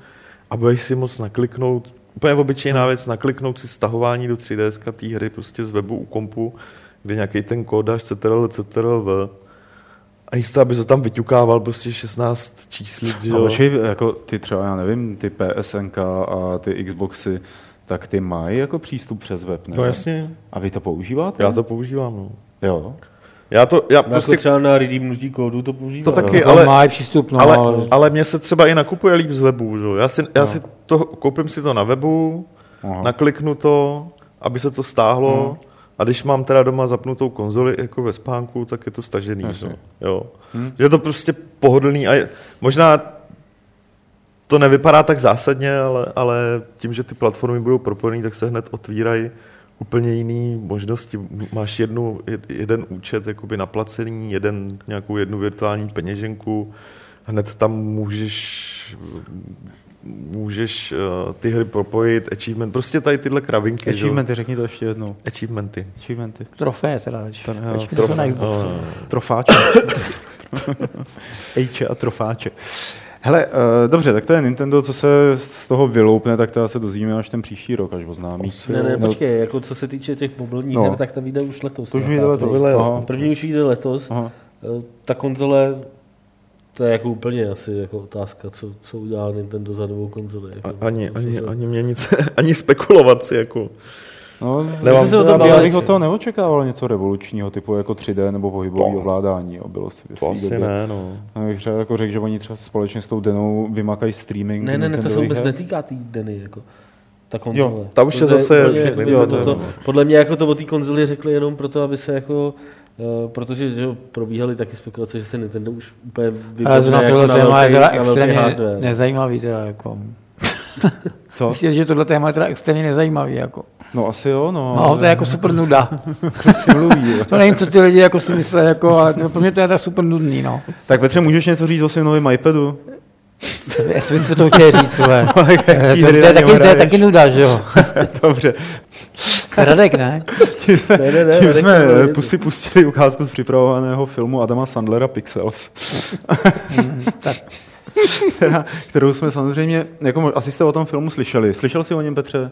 a budeš si moc nakliknout, úplně obyčejná věc, nakliknout si stahování do 3DS té hry prostě z webu u kompu, kde nějaký ten kód dáš CTRL, CTRL, V. A místo, aby to tam vyťukával prostě 16 číslic, jo. počkej, jako ty třeba, já nevím, ty PSNK a ty Xboxy, tak ty mají jako přístup přes web, ne? No jasně, A vy to používáte? já to používám, no. Jo. Já to, já Prostě prostě, třeba na redeemnutí kódu to používá. To taky, jo. Ale, ale- mají přístup, no, ale, ale, ale mně se třeba i nakupuje líp z webu, že jo. Já si, já No. si to, koupím si to na webu, Aha. nakliknu to, aby se to stáhlo, a když mám teda doma zapnutou konzoli jako ve spánku, tak je to stažený. Jasně. Jo. Hm. Je to prostě pohodlný a je, možná to nevypadá tak zásadně, ale, ale tím, že ty platformy budou propojené, tak se hned otvírají úplně jiné možnosti. Máš jednu, jed- jeden účet jakoby naplacený, jeden, nějakou jednu virtuální peněženku, hned tam můžeš můžeš uh, ty hry propojit, achievement, prostě tady tyhle kravinky. že jo? Achievementy, řekni to ještě jednou. Achievementy. Achievementy. trofé teda. na Xboxu. Trofáče. Ejče a trofáče. Hele, uh, dobře, tak to je Nintendo, co se z toho vyloupne, tak to se dozvíme až ten příští rok, až oznámí. Ne, ne, No, počkej, jako co se týče těch mobilních No. her, tak to vyjde už letos. To už vyjde letos. vyjde Aha. První už vyjde letos. Aha. Eh, Ta konzole, to je jako úplně asi jako otázka, co, co udělá Nintendo za novou konzoli. Jako, A- Ani, ani, se- ani mě nic, ani spekulovat si jako. No, Nemám- se o tom já bavili, bych od že? toho neočekával něco revolučního, typu jako 3D nebo pohybové ovládání. Jo, bylo si To asi ne, no. Já bych třeba jako řekl, že oni třeba společně s tou Denou vymakají streaming Ne, ne, ne, to se vůbec her. netýká té Deny, jako ta konzole. Jo, ta už To je zase jako Nintendo, to, to. Podle mě jako to o té konzoli řekli jenom proto, aby se jako Uh, protože že jo, probíhaly taky spekulace, že se Nintendo už úplně Ale vypadne zrovna jako tohle na téma je extrémně nezajímavý. Teda, jako. Co? Myslím, že tohle téma je teda extrémně nezajímavý. Jako. No asi jo, no. No, to je jako super nuda. mluví. To nevím, co ty lidi jako si myslí, jako, ale to- pro mě to je tak super nudný. No. Tak Petře, můžeš něco říct o svém novém iPadu? Jestli byste to chtěli říct, vole. to, to, hry je taky, to je taky nuda, že jo? Dobře. Radek, ne? Ne, ne, ne, Tím jsme to si pustili ukázku z připravovaného filmu Adama Sandlera Pixels. která, kterou jsme samozřejmě, jako asi jste o tom filmu slyšeli. Slyšel jsi o něm, Petře?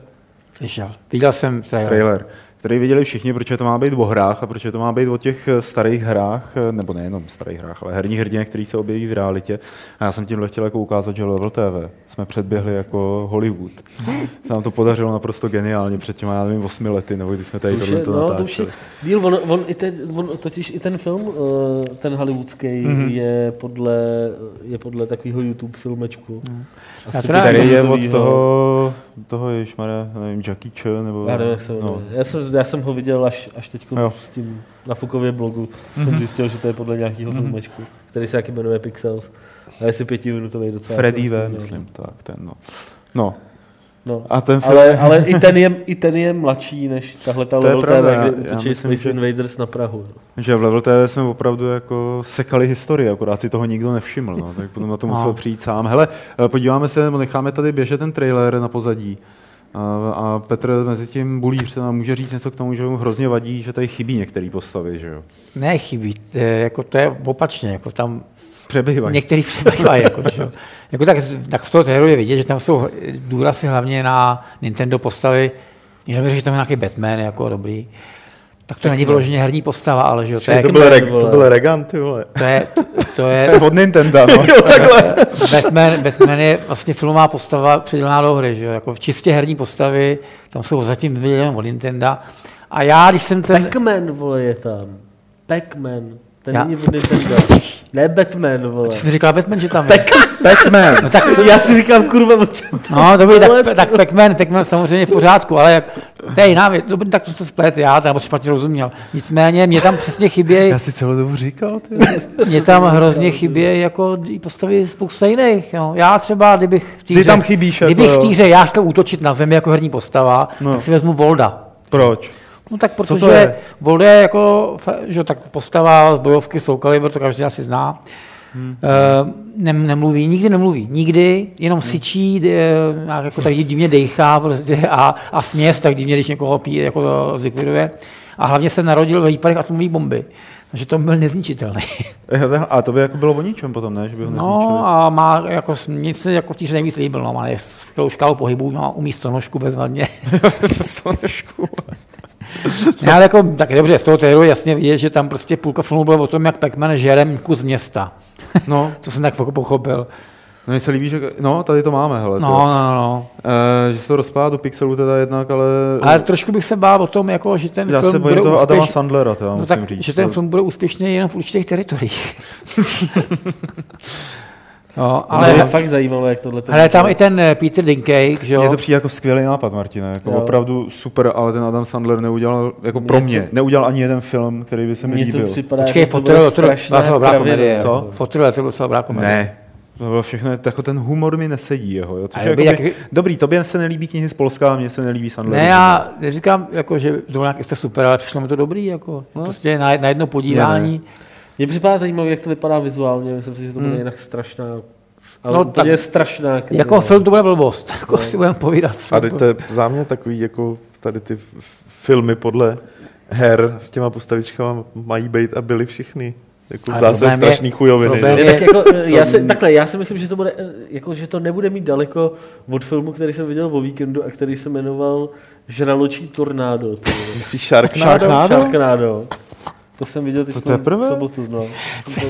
Slyšel. Viděl jsem trailer. Trailer, který viděli všichni, protože to má být o hrách a protože to má být o těch eh, starých hrách, eh, nebo nejenom starých hrách, ale herních hrdinech, který se objeví v realitě. A já jsem tímhle chtěl jako ukázat, že Level TV jsme předběhli jako Hollywood. Se nám to podařilo naprosto geniálně před těma, já nevím, osmi lety, nebo když jsme tady To tohle je, to no, to natáčeli. díl, on, on, i ten, on, totiž i ten film, eh, ten hollywoodský, Mhm. mm-hmm. je, podle, je podle takového YouTube filmečku. Já Asi Který je od toho toho ježišmarja, nevím, Jackie Chan, nebo... Já nevím, jak se no, no. já, jsem, já jsem ho viděl až, až teď s tím na Fukově blogu. Jsem zjistil, že to je podle nějakého filmečku, který se taky jmenuje Pixels. A je si pětiminutový docela. Freddy V, myslím, tak, ten, no. No, No. a ten film... Ale, ale i, ten je, i ten je mladší než tahle ta Level TV, kde myslím, Space Invaders na Prahu. No. Že v Level TV jsme opravdu jako sekali historii, akorát si toho nikdo nevšiml, no, tak potom na to musel přijít sám. Hele, podíváme se, nebo necháme tady běžet ten trailer na pozadí. A, a Petr mezi tím bulíř se nám může říct něco k tomu, že mu hrozně vadí, že tady chybí některé postavy, že jo? Ne, chybí. To je, jako, to je opačně. Jako tam Přebývají. některý přebývají. Jako, že jo. jako tak, tak z toho traileru je vidět, že tam jsou důrazy hlavně na Nintendo postavy. Mi řekl, že tam je nějaký Batman jako dobrý. Tak to není vyloženě herní postava, ale že jo, to je, To to, byl, Pac-Man, reg, to byl Regan, ty vole. to je, to To je, je od Nintendo, no. Batman, Batman je vlastně filmová postava přidělená do hry, že jo? Jako čistě herní postavy, tam jsou zatím jenom od Nintendo. A já, když jsem ten... Pac-Man, vole, je tam. Pac-Man. Ten Já- není od Nintendo. Ne Batman, vole. Ty jsi mi říkal Batman, že tam je. Pac-Man. No tak, Já si říkám, kurva, o čem to no dobrý, tak, tak Pac-Man, Pac-Man samozřejmě v pořádku, ale jak, to je jiná věc, dobrý, tak to se splet, já tam špatně rozuměl. Nicméně, mě tam přesně chybějí, Já si celou dobu říkal, ty. mě tam hrozně chybějí jako i postavy spousta jiných. Jo. Já třeba, kdybych v té Ty tam chybíš, jako Kdybych v té jo. hře já chtěl útočit na zemi jako herní postava, No. tak si vezmu Volda. Proč? No tak to protože je? Voldo je jako, že tak postava z bojovky Soul Calibur, to každý asi zná. Hmm. Uh, nem, nemluví, nikdy nemluví, nikdy, jenom Hmm. syčí, nějak jako tak divně dejchá prostě a, a směs tak divně, když někoho pí, jako zlikviduje. A hlavně se narodil ve výpadech atomové bomby. Takže to byl nezničitelný. A to by jako bylo o ničem potom, ne? Že by ho nezničili. No a má jako, nic se jako v nejvíc líbil, no, má je skvělou škálu pohybů, no, umí stonožku bezvadně. Ne, ale jako, tak dobře, z toho traileru jasně vidět, že tam prostě půlka filmu bylo o tom, jak Pac-Man žere kus města. No, To jsem tak pochopil. no mně se líbí, že... No, tady to máme, hele. No, to, no, no. e, že se to rozpadá do pixelů teda jednak, ale... Ale trošku bych se bál o tom, jako, že ten já film se bojím bude toho Adama úspěš... Sandlera, teda no, musím tak, říct. že ten To- film bude úspěšný jenom v určitých teritoriích. no, ale, je fakt zajímavé, jak tohle... ale tam i ten eh, Peter Dinklage, že Mně jo? to přijde jako skvělý nápad, Martina, jako Jo. opravdu super, ale ten Adam Sandler neudělal, jako Mně pro to- mě, neudělal ani jeden film, který by se mi Mně to líbil. připadá, Počkej, že to Fotel, bude to byla dobrá komedie. Co? Fotel, to byla docela dobrá komedie. Ne, to bylo všechno, jako ten humor mi nesedí jeho, jo, což je by jako jak- dobrý, tobě se nelíbí knihy z Polska, a mně se nelíbí Sandler. Ne, já neříkám, jako, že to nějak jste super, ale přišlo mi to dobrý. Jako, no. Prostě na, na jedno podívání. Mně připadá zajímavé, jak to vypadá vizuálně. Myslím si, že to bude Hmm. jinak strašná. Ale No, no, to tak- je strašná. Jako kravina. film to bude blbost, jako si budeme povídat. A teď to je za mě takový, jako tady ty filmy podle her s těma postavičkama mají být a byly všichni. Jako v Ale zase je- strašný chujoviny. že? Ne, tak jako, eh, já si, takhle, já si myslím, že to, bude, eh, jako, že to nebude mít daleko od filmu, který jsem viděl o víkendu a který se jmenoval Žraločí tornádo. Myslíš Sharknado? Sharknado? Sharknado. To jsem viděl teď To v sobotu. No. To,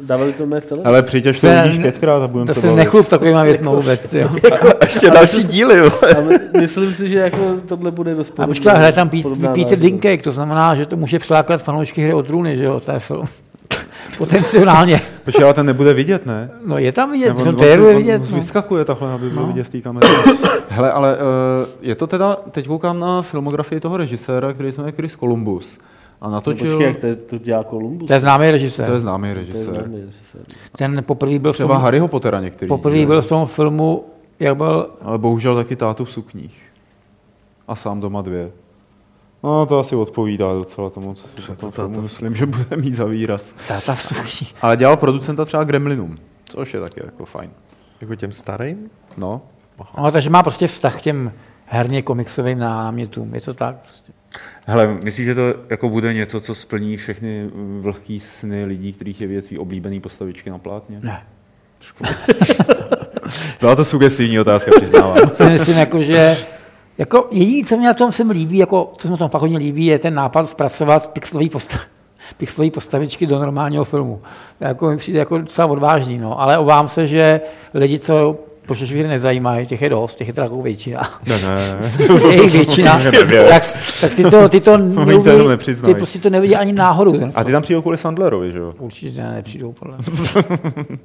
dávali to mé v televizi. Ale přijďeš to To vidíš pětkrát a budeme To se se bavit. nechlup takovýma věcma vůbec. Jo. A ještě další díly. jo. A my- myslím si, že jako tohle bude dost A počkej, hraje tam Peter. Dinklage, to znamená, že to může přilákat fanoušky hry o trůny, že jo, to je film. Potenciálně. Počkej, ale ten nebude vidět, ne? No je tam vidět, v traileru se- je on vidět. No. Vyskakuje takhle, aby byl No. vidět v té kameře. Hele, ale uh, je to teda, teď koukám na filmografii toho režiséra, který se jmenuje Chris Columbus. A No, natočil, počkej, jak to, to dělá Columbus? To je známý to režisér. je známý To je známý režisér. Ten poprvé byl v Třeba tom, Harryho Pottera některý. poprvé byl v tom filmu, jak byl, Ale bohužel taky tátu v sukních. A sám doma dvě. No, to asi odpovídá docela tomu, co si to, to to, táta? myslím, že bude mít za výraz. táta v suchý. Ale dělal producenta třeba Gremlinům, což je taky jako fajn. Jako těm starým? No, No, takže má prostě vztah k těm herně komiksovým námětům, je to tak prostě. Hele, myslíš, že to jako bude něco, co splní všechny vlhký sny lidí, kterých je svý oblíbený postavičky na plátně? Ne. Byla to sugestivní otázka, přiznávám. si myslím, jako, že jako jediné, co mě na tom sem líbí, jako, co se mi na tom fakt hodně líbí, je ten nápad zpracovat pixelový postav, pixelové postavičky do normálního filmu. Jako, mi přijde jako docela odvážný, no. ale obávám se, že lidi, co hry nezajímají, těch je dost, těch je teda většina. Ne, ne. je jich většina, tak, tak ty to, ty to neumí, ty prostě to nevidí ani náhodou. Ten A ty tam přijdou kvůli Sandlerovi, že jo? Určitě ne, nepřijdou podle mě.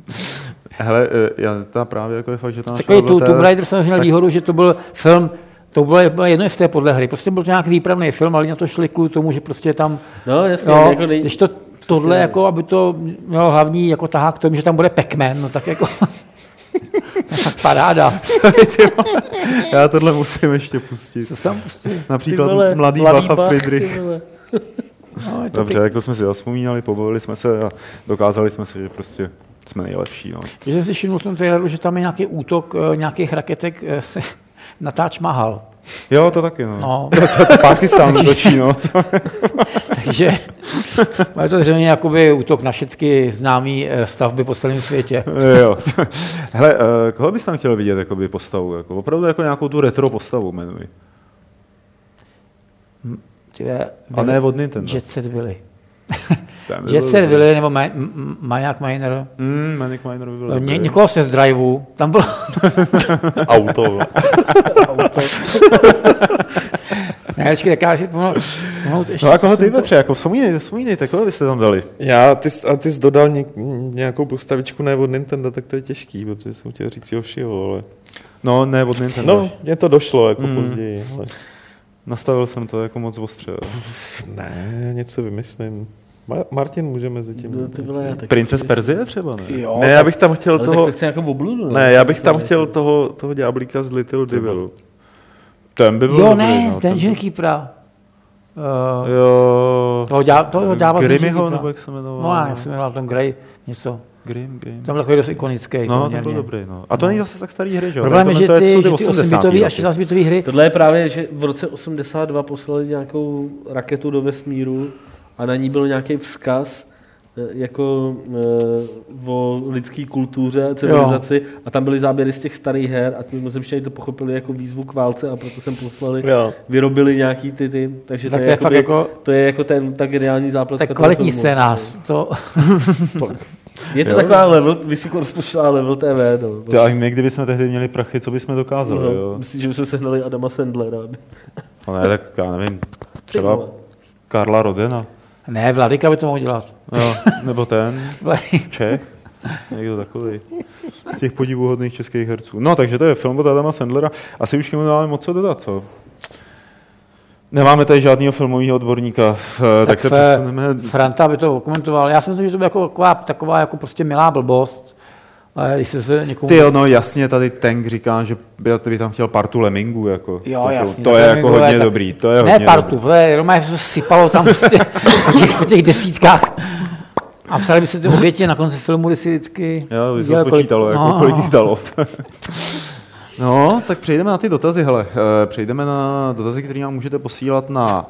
Hele, eh, já ta právě jako je fakt, že ta naše Takový tu, Tomb Raider jsem měl tak- výhodu, že to byl film, to bylo, jedno z té podle hry. Prostě byl to nějaký výpravný film, ale na to šli kvůli tomu, že prostě tam, No, jasně, no, jako nej... když to tohle, ne. jako, aby to mělo hlavní jako tahák k tomu, že tam bude Pac-Man, no tak jako tak paráda. Já tohle musím ještě pustit. Co se tam pustí? Například Ty vole, mladý mladý Bacha Bach, Friedrich. ty vole. No, to Dobře, tak to jsme si zaspomínali, pobavili jsme se a dokázali jsme se, že prostě jsme nejlepší. No. Když jsem si všiml v tom traileru, že tam je nějaký útok eh, nějakých raketek eh, se, na Taj Mahal. Jo, to taky, no. No, Pakistán točí, no. takže je to zřejmě jakoby útok na všechny známé eh, stavby po celém světě. jo. Hele, eh, koho bys tam chtěl vidět jakoby postavu? Jako, opravdu jako nějakou tu retro postavu jmenuji. Tyhle, A ne od Nintendo. Jet Set Willy. Ten by Jet Set. Willy nebo Ma- M- M- Maják Miner. Mm, Manic Miner by byl Ně, dobrý. někoho se z driveu. Tam bylo Auto. auto. ne, počkej, tak já si ještě. No a co koho ty, to- Petře, jako vzpomínejte, vzpomínejte, koho byste tam dali? Já, ty, jsi- a ty jsi dodal něk, nějakou postavičku ne od Nintendo, tak to je těžký, protože jsem chtěl říct Yoshiho, ale... No, ne od Nintendo. No, mně to došlo jako Mm. později, ale... Nastavil jsem to jako moc ostře. Ne, něco vymyslím. Ma- Martin může mezi tím. No, ty vole, tak- Princes Perzie třeba, ne? Jo, Ne, já bych tam chtěl Ale tak toho... to chci nějakou obludu. Ne, já bych tam chtěl toho, toho ďáblíka z Little Devil. Ten by byl jo, ne, no, z ten Dungeon Keepera. Uh, Jo. toho dá, toho dávala Grimmyho, nebo jak se jmenoval? No, a jak se jmenoval ten Grey, něco. Grimm, Grimm. Tam byl takový dost ikonický. No, to byl dobrý, no. A to není zase tak starý hry, že jo? Problém je, že ty, že ty 80. 8-bitové a roky. 16-bitové hry, Tohle je právě, že v roce 82 poslali nějakou raketu do vesmíru a na ní byl nějaký vzkaz eh, jako eh, o lidské kultuře a civilizaci a tam byly záběry z těch starých her a ty mimozemštěni to pochopili jako výzvu k válce a proto jsem poslali, Jo. vyrobili nějaký ty, ty takže tak to, to je jakoby- jako to je jako ten tak geniální zápletka. tak kvalitní scénář. To, Je to Jo. taková level, vysokorozpočtová level TV. No. Ty, a my, kdybychom tehdy měli prachy, co bychom dokázali, No, jo? myslím, že by se sehnali Adama Sandlera. No ne, tak já nevím, třeba. Karla Rodena, ne, Vladika by to mohl dělat. jo, nebo ten. Čech, někdo takový. Z těch podivuhodných českých herců. No, takže to je film od Adama Sandlera. Asi už k němu nemáme moc co dodat, co? Nemáme tady žádného filmového odborníka, eh, tak, tak se Fe- přesuneme. Franta by to komentoval. Já si myslím, že to by jako taková, taková jako prostě milá blbost. Ale když se, se někomu... Ty no jasně, tady Tank říká, že by, tam chtěl partu Lemingů, jako. Jo, to, jasně. to je jako hodně tak- dobrý, to je ne hodně partu, dobrý. to je, Roma se sypalo tam prostě po těch, po těch desítkách. A psali by se ty oběti na konci filmu, kdy si vždycky... Jo, by se spočítalo, kolik- jako, No. kolik jich dalo. no, tak přejdeme na ty dotazy, hele. Eh, Přejdeme na dotazy, které nám můžete posílat na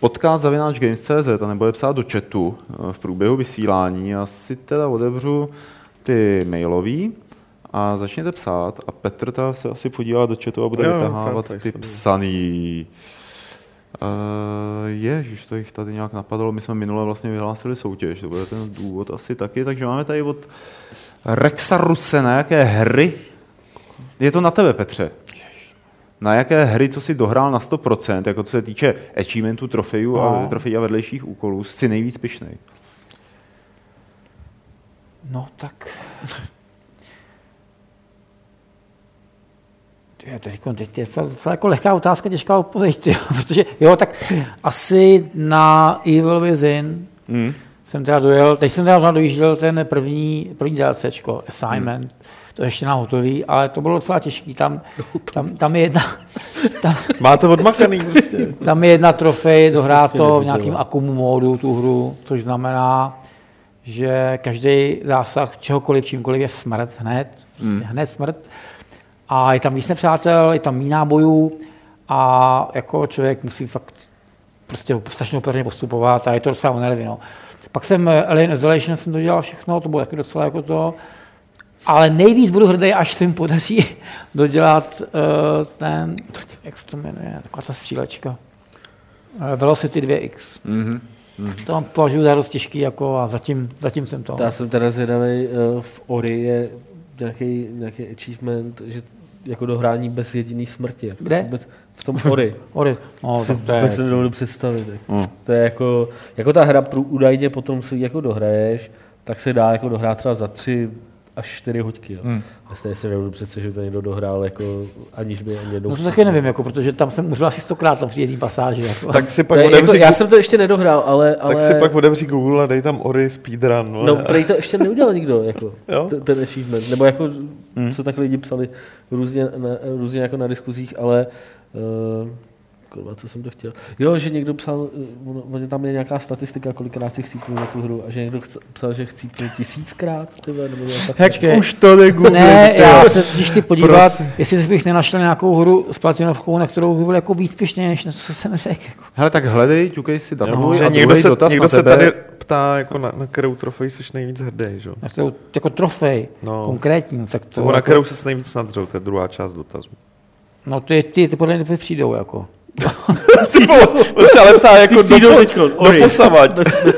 podcast zavináčgames.cz a nebo je psát do chatu eh, v průběhu vysílání. Já si teda otevřu ty mailový a začněte psát a Petr ta se asi podívá do chatu a bude Jo, vytahávat tak, ty psaný. Uh, ježiš, to jich tady nějak napadalo. My jsme minule vlastně vyhlásili soutěž, to bude ten důvod asi taky, takže máme tady od Rexa Ruse, na jaké hry? Je to na tebe, Petře. Na jaké hry, co si dohrál na 100%, jako co se týče achievementu, trofejů a, No. trofejí a vedlejších úkolů, si nejvíc pišnej. No tak... Ty, teď, teď je docela, docela jako lehká otázka, těžká odpověď, tyjo, protože jo, tak asi na Evil Within Mm. jsem teda dojel, teď jsem teda dojížděl ten první, první DLCčko, Assignment, hmm. to ještě na hotový, ale to bylo docela těžký, tam, tam, tam je jedna, tam, Máte odmakaný prostě. tam je jedna trofej, dohrát to v nějakým akumu módu, tu hru, což znamená, že každý zásah čehokoliv, čímkoliv je smrt hned, hmm. hned smrt. A je tam víc nepřátel, je tam méně nábojů a jako člověk musí fakt prostě strašně opatrně postupovat a je to docela nervy. No. Pak jsem eh, Alien Isolation jsem to dělal všechno, to bylo taky docela jako to. Ale nejvíc budu hrdý, až se mi podaří dodělat uh, ten, jak se to jmenuje, taková ta střílečka. Uh, Velocity 2X. Mm-hmm. To mám považuji za dost těžký jako a zatím, zatím jsem to. Já jsem teda zvědavý, eh, v Ori je nějaký, nějaký achievement, že jako dohrání bez jediný smrti. Jako Kde? Vůbec, v tom Ori. Ori. No, si tak to vůbec si nedovedu představit. Jako. No. To je jako, jako ta hra prů- údajně potom si jako dohraješ, tak se dá jako dohrát třeba za tři až čtyři hoďky. Jo. Hmm. Já si si nebudu představit, že to někdo dohrál, jako, aniž by ani jednou No to taky nevím, jako, protože tam jsem umřel asi stokrát tam v té pasáži. Jako. Tak si pak je, jako, já jsem to ještě nedohrál, ale, ale tak si pak otevři Google a dej tam Ori speedrun. vole. no, prej to ještě neudělal nikdo, jako, t- ten achievement. Nebo jako, hmm. co tak lidi psali různě na, různě jako na diskuzích, ale uh, kurva, co jsem to chtěl. Jo, že někdo psal, uh, ono- ono tam je nějaká statistika, kolikrát si chcípnul na tu hru a že někdo chce, psal, že chcípnul tisíckrát, tyhle, nebo nějaká Počkej. Už to negooglím. Ne, já se když ty podívat, Prosím. jestli bych nenašel nějakou hru s platinovkou, na kterou by byl jako víc pišně, než na co jsem řekl. Jako. Hele, tak hledej, ťukej si Jo, datový že a někdo se, dotaz někdo na se tady ptá, jako na, na kterou trofej jsi nejvíc hrdý, že? jo? Na kterou, jako trofej, No. no. konkrétní, tak to, Nebo na jako, kterou se nejvíc nadřel, to je druhá část dotazu. no ty, ty, ty podle mě přijdou, jako. On se ale ptá jako do, teďko, do posavať. bez, bez.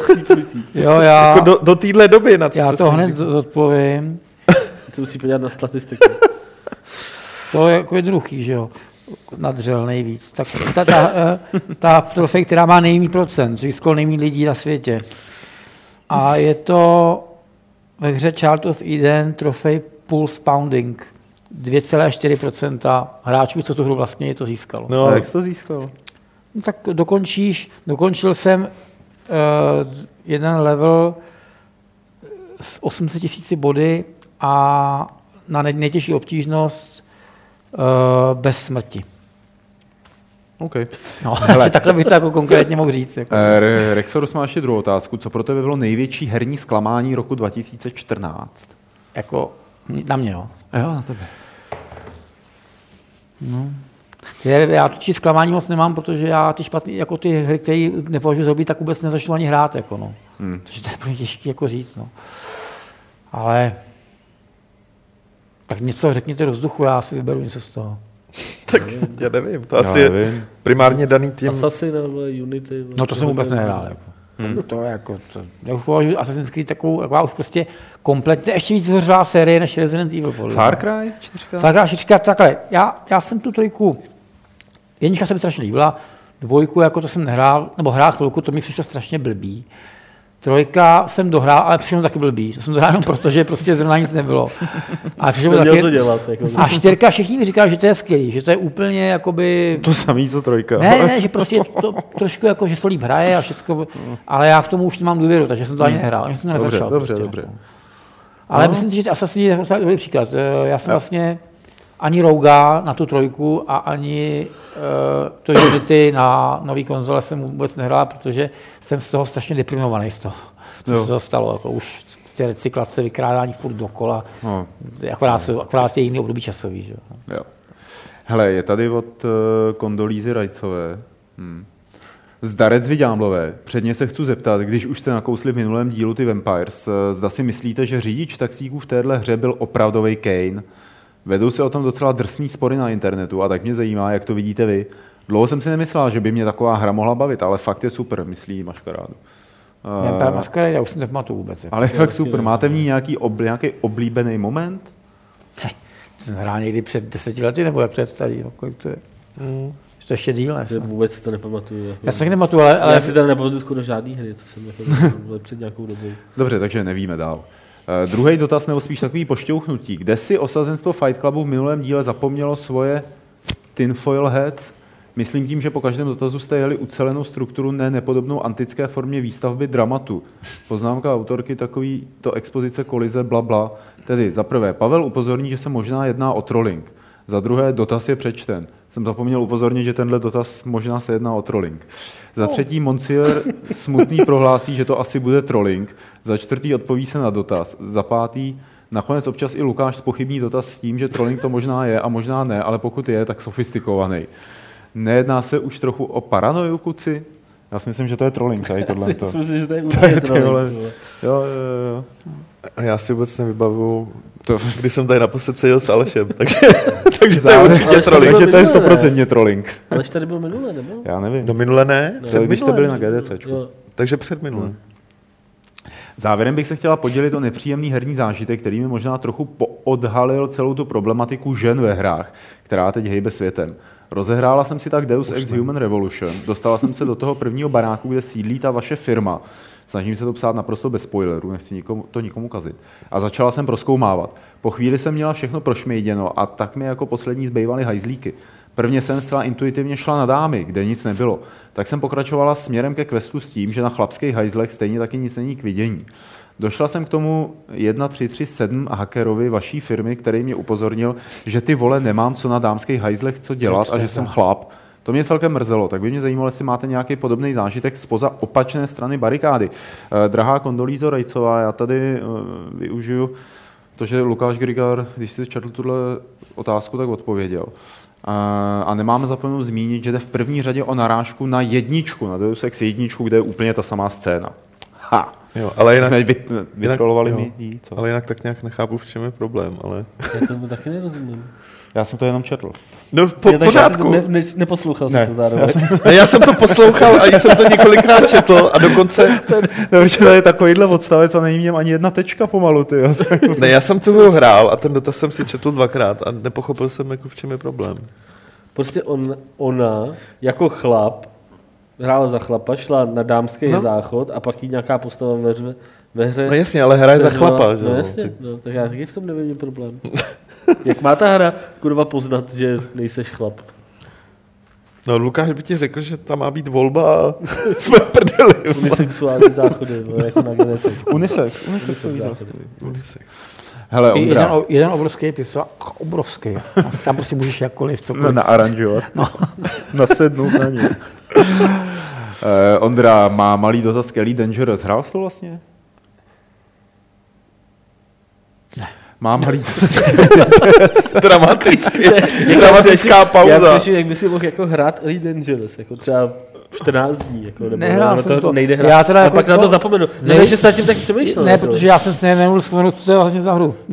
Jo, já, Jako do, do téhle doby, na co já se to hned říkal. zodpovím. Se musí podívat na statistiku. To je jako jednoduchý, že jo. Nadřel nejvíc. Tak ta, ta, eh, ta trofej, která má nejmí procent, získal nejmí lidí na světě. A je to ve hře Child of Eden trofej Pulse Pounding. 2,4% hráčů, co tu hru vlastně to získalo. No, a jak jsi to získal? No, tak dokončíš, dokončil jsem uh, jeden level s 800 tisíci body a na nej- nejtěžší obtížnost uh, bez smrti. OK. No, takže takhle bych to jako konkrétně mohl říct. Jako. Eh, Re- Rexorus má ještě druhou otázku. Co pro tebe bylo největší herní zklamání roku 2014? jako na mě, jo. Jo, na tebe. Je, já totiž zklamání moc nemám, protože já ty špatný, jako ty hry, které nepovažuji za dobrý, tak vůbec nezačnu ani hrát. Jako, no. Hmm. Takže to je pro mě těžké jako říct. No. Ale tak něco řekněte do vzduchu, já si vyberu něco z toho. tak já nevím, to Já asi je nevím. primárně daný tím. Assassin nebo Unity. No to jsem vůbec nehrál. Jako. Hmm. To je jako, to, já už považuji Assassin's Creed takovou, taková už prostě kompletně, ještě víc vyhořelá série než Resident Evil. podle. Far Cry 4? Far Cry 4, takhle, já, já jsem tu trojku, jednička se mi strašně líbila, dvojku, jako to jsem nehrál, nebo hrál chvilku, to mi přišlo strašně blbý. Trojka jsem dohrál, ale přišlo mi taky blbý. To jsem dohrál jenom proto, že prostě zrovna nic nebylo. A Neměl taky... to dělat. Jako, A čtyřka, všichni mi říkali, že to je skvělý, že to je úplně jakoby... To samý, co trojka. Ne, ne, že prostě to trošku jako, že se líp hraje a všecko, ale já v tomu už nemám důvěru, takže jsem to ani nehrál, ani jsem to Dobře, nezačal. dobře, prostě, dobře. Jako. Ale No. myslím si, že Assassin je dobrý příklad. Eh, Já jsem vlastně ani Rouga na tu trojku a ani uh, to Unity na nový konzole jsem vůbec nehrál, protože jsem z toho strašně deprimovaný z toho, co Jo. se toho stalo. Jako už ty recyklace, vykrádání furt dokola, No, akorát, jsou, akorát je jiný období časový. Že? jo. Hele, je tady od uh, Kondolízy Rajcové. Hmm. Zdarec Vidámlové. Předně se chci zeptat, když už jste nakousli v minulém dílu ty Vampires, eh, zda si myslíte, že řidič taxíků v téhle hře byl opravdový Kane? Vedou se o tom docela drsný spory na internetu a tak mě zajímá, jak to vidíte vy. Dlouho jsem si nemyslel, že by mě taková hra mohla bavit, ale fakt je super, myslí Maškarádu. Vampire Masquerade, já už si nepamatuju vůbec. Jako. ale je fakt super. Máte v ní nějaký, obl, nějaký oblíbený moment? Jsem hrál někdy před deseti lety, nebo jak to je tady, no, kolik to je? Mm. To ještě díl, ne? že vůbec si to nepamatuju. Jako. Já se taky nematuju, ale, ale já si tam nepamatuju skoro žádný hry, co jsem jako před nějakou dobou. Dobře, takže nevíme dál. Uh, druhý dotaz, nebo spíš takový pošťouchnutí. Kde si osazenstvo Fight Clubu v minulém díle zapomnělo svoje tinfoil heads? Myslím tím, že po každém dotazu jste jeli ucelenou strukturu, ne nepodobnou antické formě výstavby dramatu. Poznámka autorky takový to expozice kolize bla bla. Tedy za prvé, Pavel upozorní, že se možná jedná o trolling. Za druhé, dotaz je přečten. Jsem zapomněl upozornit, že tenhle dotaz možná se jedná o trolling. Za třetí, Monsieur smutný prohlásí, že to asi bude trolling. Za čtvrtý, odpoví se na dotaz. Za pátý, nakonec občas i Lukáš spochybní dotaz s tím, že trolling to možná je a možná ne, ale pokud je, tak sofistikovaný. Nejedná se už trochu o paranoju, kuci? Já si myslím, že to je trolling, tady tohle. Já si myslím, že to je úplně ty vole. trolling. Jo, jo, jo. Já si vůbec nevybavuju, To, když jsem tady naposled seděl s Alešem, takže, takže to je určitě Ale trolling. takže to je ne? 100% trolling. Alež tady byl minule, nebo? Já nevím. Do minule ne, No, před když jste byli na GDC. Takže před minule. Závěrem bych se chtěla podělit o nepříjemný herní zážitek, který mi možná trochu odhalil celou tu problematiku žen ve hrách, která teď hejbe světem. Rozehrála jsem si tak Deus Ex Human Revolution, dostala jsem se do toho prvního baráku, kde sídlí ta vaše firma. Snažím se to psát naprosto bez spoilerů, nechci nikomu, to nikomu kazit. A začala jsem proskoumávat. Po chvíli jsem měla všechno prošmejděno a tak mi jako poslední zbývaly hajzlíky. Prvně jsem zcela intuitivně šla na dámy, kde nic nebylo. Tak jsem pokračovala směrem ke questu s tím, že na chlapských hajzlech stejně taky nic není k vidění. Došla jsem k tomu 1337 hackerovi vaší firmy, který mě upozornil, že ty vole nemám co na dámských hajzlech co dělat a že jsem chlap. To mě celkem mrzelo, tak by mě zajímalo, jestli máte nějaký podobný zážitek spoza opačné strany barikády. Eh, drahá Kondolízo Rajcová, já tady eh, využiju to, že Lukáš Grigar, když si četl tuhle otázku, tak odpověděl. A, a nemáme zapomenout zmínit, že jde v první řadě o narážku na jedničku, na Deus Ex jedničku, kde je úplně ta samá scéna. Ha! Jo, ale jinak, Jsme vy, vytrolovali jinak, mi jí, co? Ale jinak tak nějak nechápu, v čem je problém, ale... Já tomu taky nerozumím. Já jsem to jenom četl. No, po, Já, pořádku. Ne, ne, neposlouchal jsem Ne, to zároveň. já jsem, Ne, já jsem to poslouchal a jsem to několikrát četl a dokonce... to je takovýhle odstavec a není v něm ani jedna tečka pomalu, ty. Ne, já jsem tu hru hrál a ten dotaz jsem si četl dvakrát a nepochopil jsem, jako v čem je problém. Prostě on, ona jako chlap hrála za chlapa, šla na dámský No. no. záchod a pak jí nějaká postava ve, hře- ve hře... No jasně, ale hra je za chlapa, že No jo? jasně, no, tak já taky v tom nevidím problém. Jak má ta hra kurva poznat, že nejseš chlap? No Lukáš by ti řekl, že tam má být volba a jsme v prdeli. Unisexuální záchody, no, jako na genece. Unisex, unisex. záchody. Unisex. Hele, jeden, jeden obrovský pizza, obrovský. A tam prostě můžeš jakkoliv, cokoliv. naaranžovat. No. Nasednout na ně. Eh, Ondra má malý dotaz k Elite Dangerous. Hrál jsi to vlastně? Má malý. Dramaticky. Dramatická pauza. Já přešel, jak by si mohl jako hrát Elite Dangerous, jako třeba 14 dní, jako, nebo Nehrál na jsem to. nejde hrát. Já teda a jako pak na to to- zapomenu. Ne- Ne, že se nad tím tak přemýšlel. Ne, jako. protože já jsem si ne- nemohl vzpomenout, co to je vlastně za hru.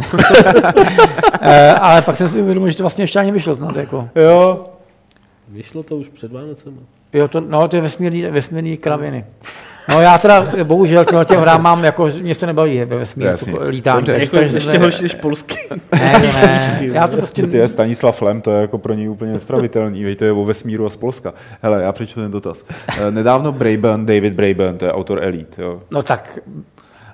Eh, Ale pak jsem si uvědomil, že to vlastně ještě ani vyšlo snad. Jako. jo. Vyšlo to už před Vánocem. Jo, to, no, to je vesmírný, vesmírný kraviny. No já teda bohužel těmhle těm hrám mám, jako, mě to nebaví ve vesmíru, Jasně. to lítání. Dobře, Jako to je- ještě horší než polský. Ne, ne, ne, já to prostě... Ty je Stanislav Lem, to je jako pro něj úplně nestravitelný, veď to je o vesmíru a z Polska. Hele, já přečtu ten dotaz. Eh, Nedávno Braben, David Braben, to je autor Elite, jo. No tak,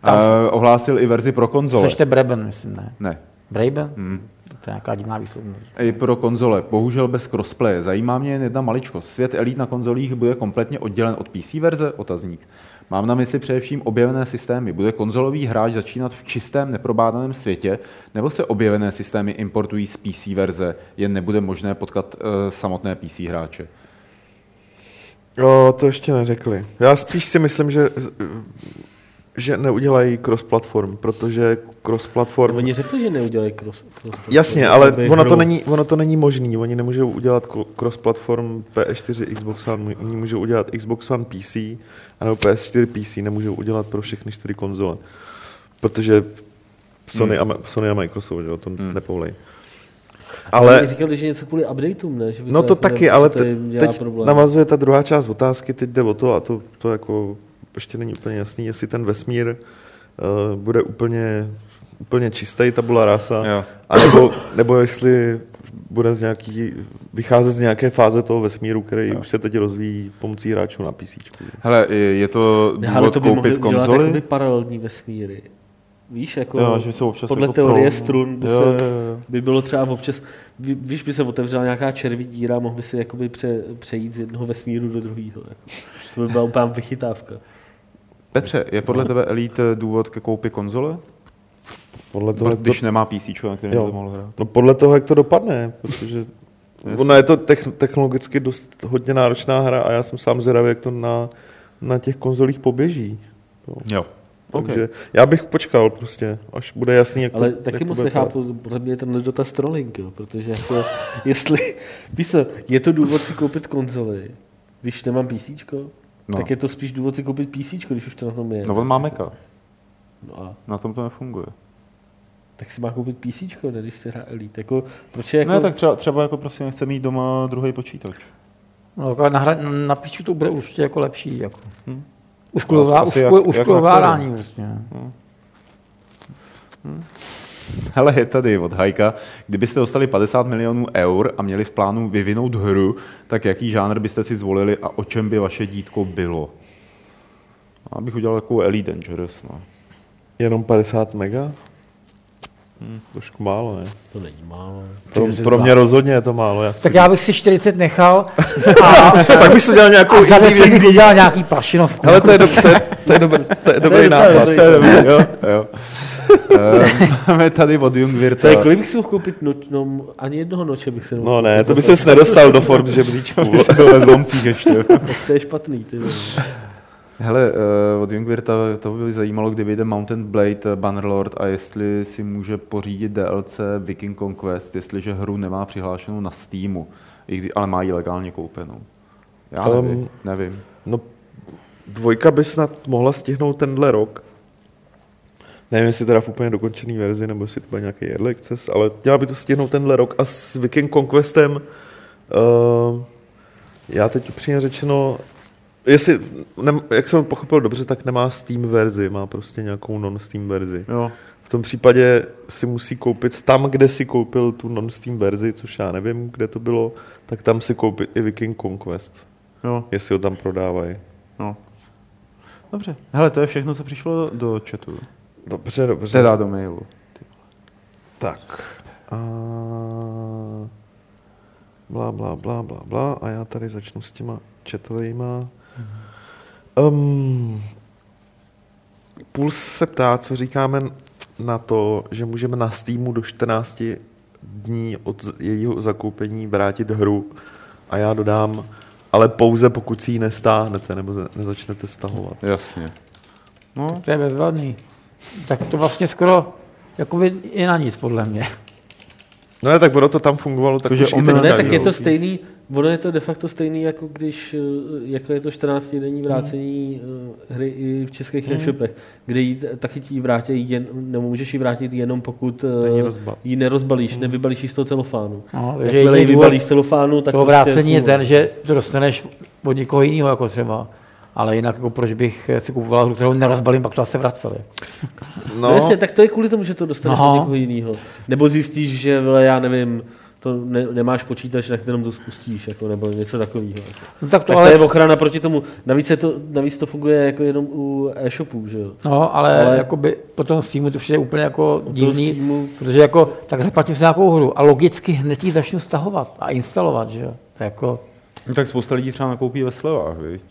tam Uh, ohlásil i verzi pro konzole. Slyšte Breben, myslím, ne? Ne. Braben? Hmm. To je nějaká divná výslovnost. I pro konzole, bohužel bez crossplaye. Zajímá mě jen jedna maličkost. Svět Elite na konzolích bude kompletně oddělen od PC verze? Otazník. Mám na mysli především objevené systémy. Bude konzolový hráč začínat v čistém, neprobádaném světě, nebo se objevené systémy importují z PC verze, jen nebude možné potkat uh, samotné PC hráče? Jo, to ještě neřekli. Já spíš si myslím, že, že neudělají cross-platform, protože cross-platform... Oni řekli, že neudělají cross. cross Jasně, ale ono to, není, ono to není možný. Oni nemůžou udělat cross-platform PS4 Xbox One, oni můžou udělat Xbox One PC, anebo PS4 PC, nemůžou udělat pro všechny čtyři konzole. Protože Sony, Hmm. a, Sony a Microsoft, že jo, to hmm. nepovolej. Ale... Ale, Oni říkali, že něco kvůli updateům, ne? Že by no to jako taky, ne- ale to te, teď problém. navazuje ta druhá část otázky, teď jde o to a to, to jako ještě není úplně jasný, jestli ten vesmír uh, bude úplně, úplně čistý tabula rasa, Jo. a nebo, nebo jestli bude z nějaký, vycházet z nějaké fáze toho vesmíru, který už se teď rozvíjí pomocí hráčů na PC. Hele, je to důvod to by koupit dělat konzoli? jakoby paralelní vesmíry. Víš, jako Jo, že se občas podle jako teorie pro- strun by, Jo, se, jo, jo. by bylo třeba občas, ví- víš, by se otevřela nějaká červí díra, mohl by si jakoby pře, přejít z jednoho vesmíru do druhého. Jako. To by byla úplně vychytávka. Petře, je podle tebe Elite důvod ke koupi konzole? Podle toho, jak Když to, nemá PC, na kterém Jo. to mohl hrát. no podle toho, jak to dopadne, protože ona je to techn- technologicky dost hodně náročná hra a já jsem sám zvědavý, jak to na, na těch konzolích poběží. Jo. Jo. OK. Takže já bych počkal prostě, až bude jasný, jak Ale to, taky jak moc nechápu, podle mě je ten dotaz trolling, jo, protože jako, jestli, víš co, je to důvod si koupit konzoli, když nemám PC, No. tak je to spíš důvod si koupit PC, když už to na tom je. No on má Maca, No a na tom to nefunguje. tak si má koupit PC, ne, když se hra Elite. Jako, proč je jako, Ne, tak třeba, třeba jako prostě nechce mít doma druhý počítač. No, jako na, hra, na píču to bude určitě jako lepší. Jako. Asi jak- ušklo, jak ušklovávání prostě. Hele, je tady od Hajka. Kdybyste dostali 50 milionů eur a měli v plánu vyvinout hru, tak jaký žánr byste si zvolili a o čem by vaše dítko bylo? Abych udělal takovou Elite Dangerous. No. Jenom 50 mega? Hm, trošku málo, ne? To není málo. Pro, pro mě rozhodně je to málo. Já Tak já bych si 40 nechal a, tak bych si udělal nějakou a za indie 10 věc. bych udělal nějaký prašinovku. Ale to je, dobře, to je, dobrý, to je dobrý nápad. To je dobrý, jo, jo. Eh, Máme tady od Jungwirta. Je, kolik bych si mohl koupit noč, no, ani jednoho noče bych si No ne, to by ses nedostal do Forbes žebříčku. Jsi byl ve zlomcích ještě. Tak to je špatný, ty. Hele, uh, od Jungwirta to by zajímalo, kdy vyjde Mountain Blade eh, Bannerlord a jestli si může pořídit DLC Viking Conquest, jestliže hru nemá přihlášenou na Steamu, ale má ji legálně koupenou. Já Um, nevím, nevím. No, dvojka by snad mohla stihnout tenhle rok. Nevím, jestli teda v úplně dokončený verzi, nebo jestli to bude nějaký early access, ale měla by to stihnout tenhle rok a s Viking Conquestem uh, já teď upřímně řečeno, jestli, ne, jak jsem pochopil dobře, tak nemá Steam verzi, má prostě nějakou non-Steam verzi. Jo, V tom případě si musí koupit tam, kde si koupil tu non-Steam verzi, což já nevím, kde to bylo, tak tam si koupit i Viking Conquest, jo, jestli ho tam prodávají. no. Dobře. Hele, to je všechno, co přišlo do chatu. Dobře, dobře. Teda do mailu. Tak. A... Blá, blá, blá, blá, blá. A já tady začnu s těma chatovejma. Um, Puls se ptá, co říkáme na to, že můžeme na Steamu do 14 dní od jejího zakoupení vrátit hru. A já dodám, ale pouze pokud si ji nestáhnete nebo nezačnete stahovat. Jasně. No, To je bezvadný. Tak to vlastně skoro jakoby je na nic, podle mě. No ne, tak ono to tam fungovalo, tak Takže už i omyl- teďka, Ne, tak že je to stejný, ono je to de facto stejný, jako když, eh, jako je to 14 denní vrácení eh, hry i v českých Hmm. e-shopech, kde ji taky ti vrátí, jen, nebo můžeš ji vrátit jenom pokud eh, ji nerozbalíš, nevybalíš ji z toho celofánu. No, takže Jakmile ji vybalíš z celofánu, tak toho prostě vrácení je ten, že to dostaneš od někoho jiného, jako třeba. Ale jinak, jako proč bych si kupoval hru, kterou nerozbalím, pak to asi vraceli. No. No, no jasně, tak to je kvůli tomu, že to dostaneš od někoho jiného. Nebo zjistíš, že vole, já nevím, to ne, nemáš počítač, tak jenom to spustíš, jako, nebo něco takového. No, tak to Tak ale, to je ochrana proti tomu. Navíc, je to, navíc to funguje jako jenom u e-shopů, že jo? no, ale, ale- jakoby po tom Steamu to přijde úplně jako divný, Steamu- protože jako, tak zaplatím si nějakou hru a logicky hned ji začnu stahovat a instalovat, že jo. Jako, tak spousta lidí třeba nakoupí ve slevách, viď?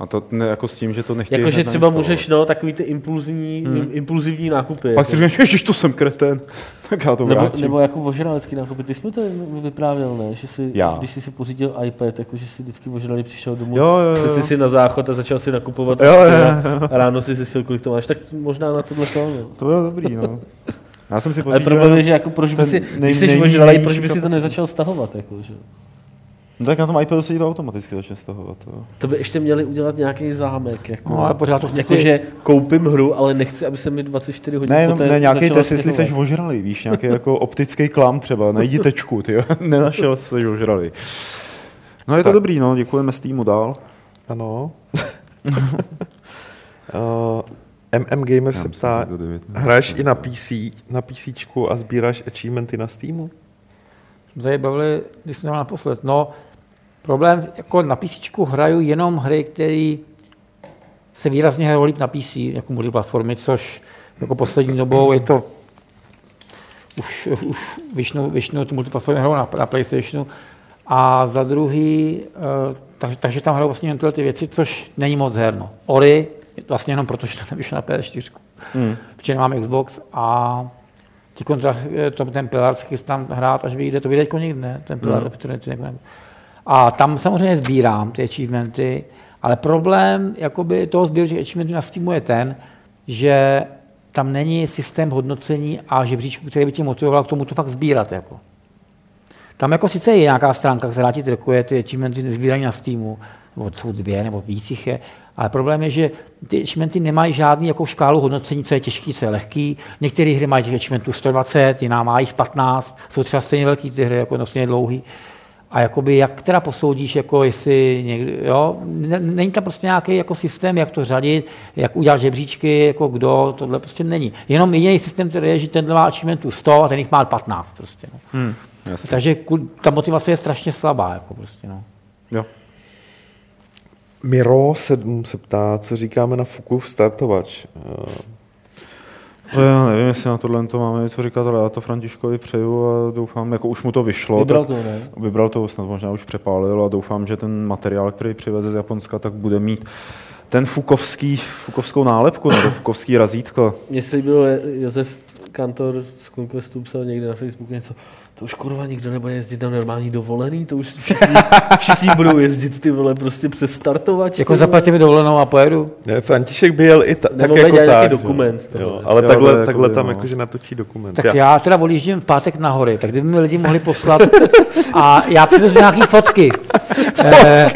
A to ne, jako s tím, že to nechtějí Jakože třeba můžeš, no, takový ty impulzivní, hmm. impulzivní nákupy. Pak si jako. říkáš, ježiš, to jsem kreten, tak já to nebo, vrátím. nebo jako ožralecký nákupy. Ty jsi mi to vyprávěl, ne? Že si, Já. když jsi si pořídil iPad, jako že si vždycky ožralý přišel domů, Jo, jo, jo. jsi si na záchod a začal si nakupovat. Jo, jo, a- A ráno si zjistil, kolik to máš. Tak možná na tohle to, no. To bylo dobrý, no. Já jsem si Ale pořídil... problém je, že jako proč by si, když jsi ožralý, proč by si to nezačal stahovat, jako, že? No, tak na tom iPadu se ti to automaticky začne stahovat. Jo. To by ještě měli udělat nějaký zámek, jako. no, ale pořád to chci, Jakože koupím hru, ale nechci, aby se mi 24 hodin Ne, poté ne, nějaký test, jestli jsi ožralý, víš, nějaký jako optický klam třeba, najdi tečku, ty nenašel jsi ožralý. No je to Tak. dobrý, no, děkujeme Steamu dál. Ano. uh, MM Gamer se ptá, že hraješ i na PC, na PC a sbíráš achievementy na Steamu? jsme se bavili, když jsme naposled. No, problém, jako na PC hraju jenom hry, které se výrazně hrajou líp na PC, jako multiplatformy, což jako poslední dobou je to už, už vyšnou, vyšnou tu multiplatformy hrajou na, na PlayStationu. A za druhý, eh, takže, takže tam hrajou vlastně jen tyhle ty věci, což není moc herno. Ori, vlastně jenom proto, že to nevyšlo na PS4. Hmm. Protože nemám Xbox a ty kontra, to, ten Pilar se chystám hrát, až vyjde, to vyjde jako někdy, ne? Ten Pilar, Mhm. mm. jako. A tam samozřejmě sbírám ty achievementy, ale problém jakoby toho sběru těch achievementů na Steamu je ten, že tam není systém hodnocení a žebříčku, který by tě motivoval k tomu to fakt sbírat. Jako. Tam jako sice je nějaká stránka, která ti trackuje ty achievementy sbírají na Steamu, nebo jsou dvě, nebo víc jich je, ale problém je, že ty achievementy nemají žádný jako škálu hodnocení, co je těžký, co je lehký. Některé hry mají těch achievementů 120, jiná má jich 15, jsou třeba stejně velký ty hry, jako stejně dlouhý. A jakoby jak teda posoudíš, jako jestli někdy, jo, ne- není tam prostě nějaký jako systém, jak to řadit, jak udělat žebříčky, jako kdo, tohle prostě není. Jenom jediný systém, který je, že tenhle má achievementů 100 a ten jich má 15 prostě. No. Hmm, jasně. Takže ta motivace je strašně slabá, jako prostě, no. Jo. Miro 7 se ptá, co říkáme na Fukův startovač. Eh, To já nevím, jestli na tohle to máme něco říkat, ale já to Františkovi přeju a doufám, jako už mu to vyšlo. Vybral to, ne? Vybral to, snad možná už přepálil a doufám, že ten materiál, který přiveze z Japonska, tak bude mít ten fukovský, fukovskou nálepku nebo fukovský razítko. Mně se líbilo, Josef Kantor z Conquestu psal někde na Facebooku něco, to už kurva nikdo nebude jezdit na normální dovolený, to už všichni, všichni budou jezdit ty vole prostě přes startovač. Jako zaplatím mi dovolenou a pojedu. Ne, František by jel i ta, tak jako tak. dokument, jo. ale Jo, takhle, takhle jakoby, tam no. jakože natočí dokument. Tak já teda odjíždím v pátek na hory, tak kdyby mi lidi mohli poslat a já přivezu nějaký fotky. Eh,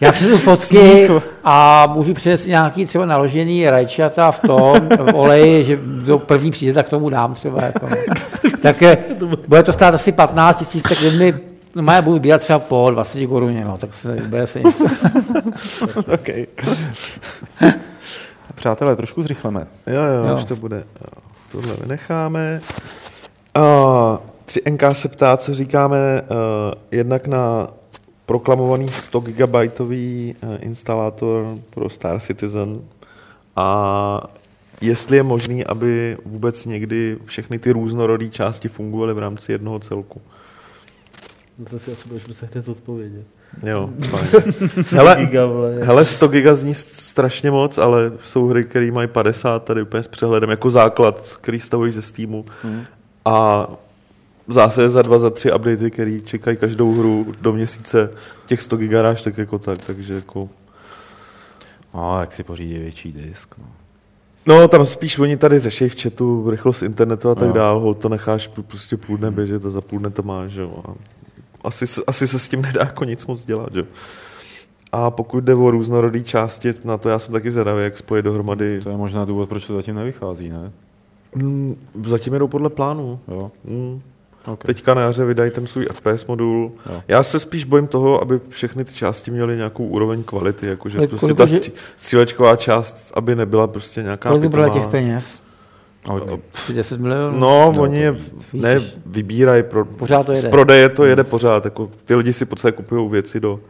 já přivezu fotky a můžu přinést nějaký třeba naložený rajčata v tom, v oleji, že do první přijde, tak tomu dám třeba. Jako. Tak eh, bude to stát asi 15 tisíc, tak mi No, má budu bírat třeba po 20 koruně, no, tak se bude se něco. okay. Přátelé, trošku zrychleme. Jo, jo, Jo. už to bude. Jo, Tohle vynecháme. Uh, 3NK se ptá, co říkáme uh, jednak na proklamovaný 100 gigabajtový uh, instalátor pro Star Citizen a jestli je možný, aby vůbec někdy všechny ty různorodé části fungovaly v rámci jednoho celku. To si asi budeš muset hned odpovědět. Jo, fajn. Hele, Giga, Hele, 100 giga zní strašně moc, ale jsou hry, které mají 50 tady úplně s přehledem, jako základ, který stavují ze Steamu. Hmm. A zásadě za dva, za tři updaty, které čekají každou hru do měsíce, těch 100 gigaráž, tak jako tak, takže jako... A jak si pořídí větší disk. No. No, tam spíš oni tady řeší v chatu rychlost internetu a tak No. dál, hol to necháš prostě půl dne běžet a za půl dne to máš, že jo. A Asi, se- asi se s tím nedá jako nic moc dělat, že jo. A pokud jde o různorodé části, na to já jsem taky zvědavý, jak spojit dohromady. To je možná důvod, proč to zatím nevychází, ne? Mm, zatím jedou podle plánu. Jo. Mm. Okay. Teďka na jaře vydají ten svůj FPS modul. Jo. Já se spíš bojím toho, aby všechny ty části měly nějakou úroveň kvality, jakože Ale prostě kolik ta stří, střílečková část, aby nebyla prostě nějaká Kolik by bylo pitomá. těch peněz? Hodně. Asi 10 milionů? No, No, oni je ne, vybírají, pro, Pořád to z jede. prodeje to jede pořád, jako ty lidi si podstatě kupují věci do,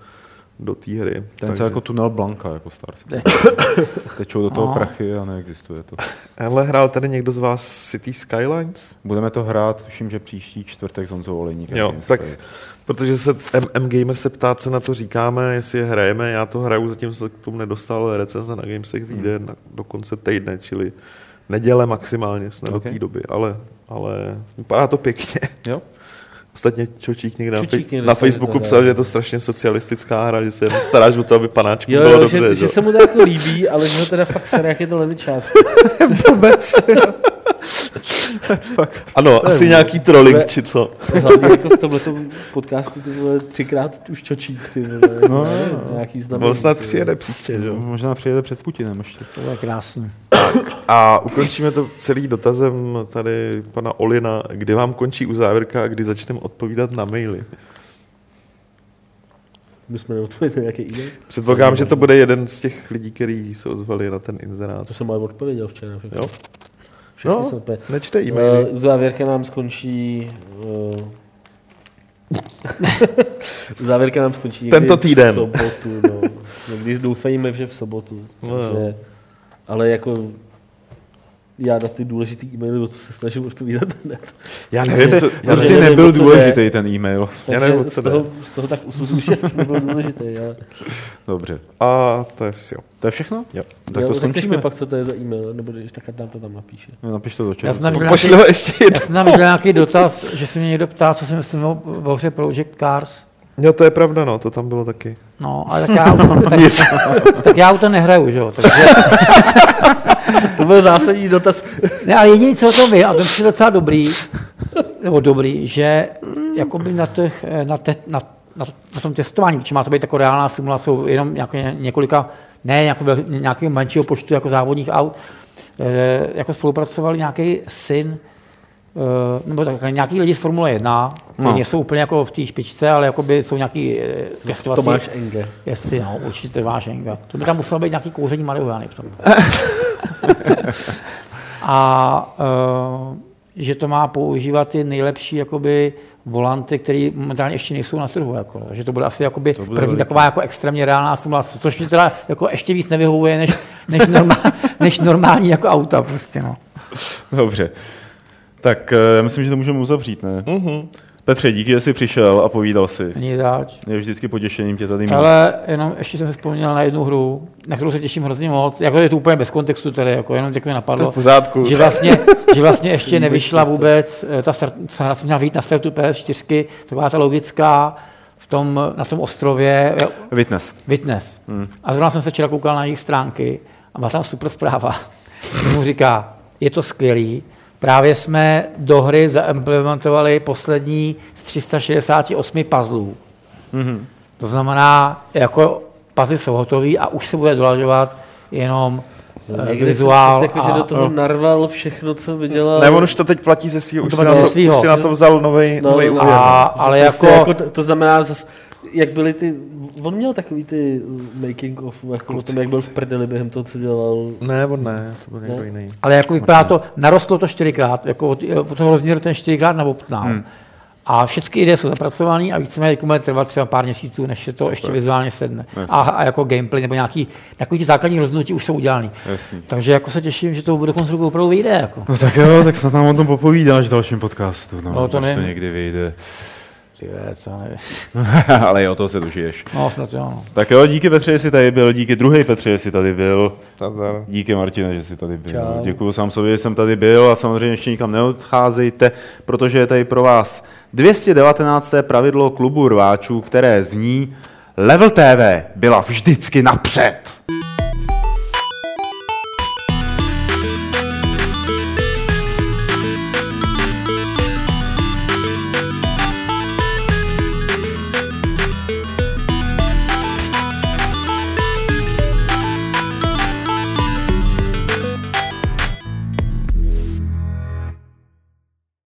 do té hry. Ten se jako tunel Blanka, jako Star. Tečou do toho No. prachy a neexistuje to. Hele, hrál tady někdo z vás City Skylines? Budeme to hrát, tuším, že příští čtvrtek s Honzou Olejníkem. Jo, tak protože se M, M Gamer se ptá, co na to říkáme, jestli je hrajeme, já to hraju, zatím se k tomu nedostal, recenze na Gamesech vyjde na, do konce týdne, čili neděle maximálně snad Ok. do té doby, ale, ale vypadá to pěkně. Jo? Ostatně Čočík někde na, Čočík někde na Facebooku to psal, že je to strašně socialistická hra, že se staráš o to, aby panáčku Jo, bylo jo dobře. že, jo. že, se mu to jako líbí, ale že ho teda fakt sere, jak je to levičák. Vůbec. ano, asi nějaký trolling, či co. Hlavně jako v tomhle podcastu ty vole třikrát už čočík, ty vole. No, ne, no. Nějaký znamení. On snad přijede příště, jo. Možná přijede před Putinem ještě. To bude krásný. A ukončíme to celý dotazem tady pana Olina, kdy vám končí uzávěrka a kdy začneme odpovídat na maily. My jsme neodpověděli nějaký e-mail. Předpokládám, že to bude jeden z těch lidí, kteří se ozvali na ten inzerát. To jsem ale odpověděl včera. všechno. Jo? Všechny No, odpověděl. nečte e-maily. Uh, závěrka nám skončí... Uh, závěrka nám skončí někdy Tento týden. v sobotu, no. Někdy doufejme, že v sobotu. No. Takže, ale jako já na ty důležitý e-maily to se snažím odpovídat hned. Já nevím, co, já Já Prostě nevím, nebyl důležitý ten e-mail. Já Takže nevím, o co z, toho, z toho tak usuzuji, že jsem nebyl důležitý. Ale... Dobře. A to je vše. To je všechno? Jo. Tak Jo, to řekneš skončíme. mi pak, co to je za e-mail, nebo když tak nám to tam napíše. No, Napiš to do Já čeho. jsem viděl Pošli nějaký, ještě já jsem nějaký dotaz, že se mě někdo ptá, co si myslím o, o hře Project Cars. Jo, to je pravda, no, to tam bylo taky. No, ale tak já, tak, Nic. tak já u to nehraju, že jo. Takže, To byl zásadní dotaz. ne, ale jediný, co o tom vím, a to je docela dobrý, nebo dobrý, že jakoby na, těch, na, te, na, na, na tom testování, protože má to být jako reálná simulace, jenom nějaké, několika, ne jako nějakého menšího počtu jako závodních aut, eh, jako spolupracovali nějaký syn eh, nebo tak, nějaký lidi z Formule 1, No. no. jsou úplně jako v té špičce, ale jakoby jsou nějaký eh, testovací Tomáš Enge. jezdci, no, určitě Tomáš Enga. To by tam muselo být nějaký kouření marihuany v tom. A uh, že to má používat ty nejlepší jakoby, volanty, které momentálně ještě nejsou na trhu. Jako, že to bude asi jakoby To bude první veliký. taková jako extrémně reálná simulace, což mi teda jako ještě víc nevyhovuje, než, než, normál, než normální jako auta. Prostě, no. Dobře. Tak eh, myslím, že to můžeme uzavřít, ne? Mhm. Petře, díky, že jsi přišel a povídal si. Není zač. Je vždycky potěšením tě tady mít. Ale jenom ještě jsem si vzpomněl na jednu hru, na kterou se těším hrozně moc. Jako je to úplně bez kontextu tady, jako jenom tak mi To je napadlo. v pořádku. že vlastně, že vlastně ještě nevyšla vůbec, eh, ta start, co měla vyjít na startu PS4, taková ta logická, v tom, na tom ostrově, Witness. Witness. Hmm. A zrovna jsem se včera koukal na jejich stránky a byla tam super zpráva. mu říká, je to skvělý, právě jsme do hry zaimplementovali poslední z 368 puzzlů. Mhm. To znamená, jako puzzle jsou hotový a už se bude dolaďovat jenom eh, Někdy vizuál. jsem jako, že a- do toho narval všechno, co vydělal. Ne, on už to teď platí ze svého, už, si na to, svýho. už si na to vzal nový No, no, úvěr. a- no. ale prostě jako- to, to znamená zas, jak byly ty, on měl takový ty making of, jako o tom, jak byl v prdeli během toho, co dělal. Ne, on ne, to byl někdo Ne. jiný. Ale jako vypadá to, narostlo to čtyřikrát, jako od, od toho rozměru ten čtyřikrát nabobtnal. Hmm. A všechny ideje jsou zapracované a víceméně jako bude trvat třeba pár měsíců, než se to ještě vizuálně sedne. A, a, jako gameplay nebo nějaký takový ty základní rozhodnutí už jsou udělané. Takže jako se těším, že to konce roku opravdu vyjde. Jako. No tak jo, tak snad nám o tom popovídáš v dalším podcastu. No, No, to až to někdy vyjde. Ty ve, to nevím. Ale jo, toho se dožiješ. No, snad jo. No. Tak jo, díky Petře, že jsi tady byl, díky druhý Petře, že jsi tady byl. Nazdar. Díky Martine, že jsi tady byl. Čau. Děkuji sám sobě, že jsem tady byl a samozřejmě ještě nikam neodcházejte, protože je tady pro vás 219. pravidlo klubu rváčů, které zní Level TV byla vždycky napřed.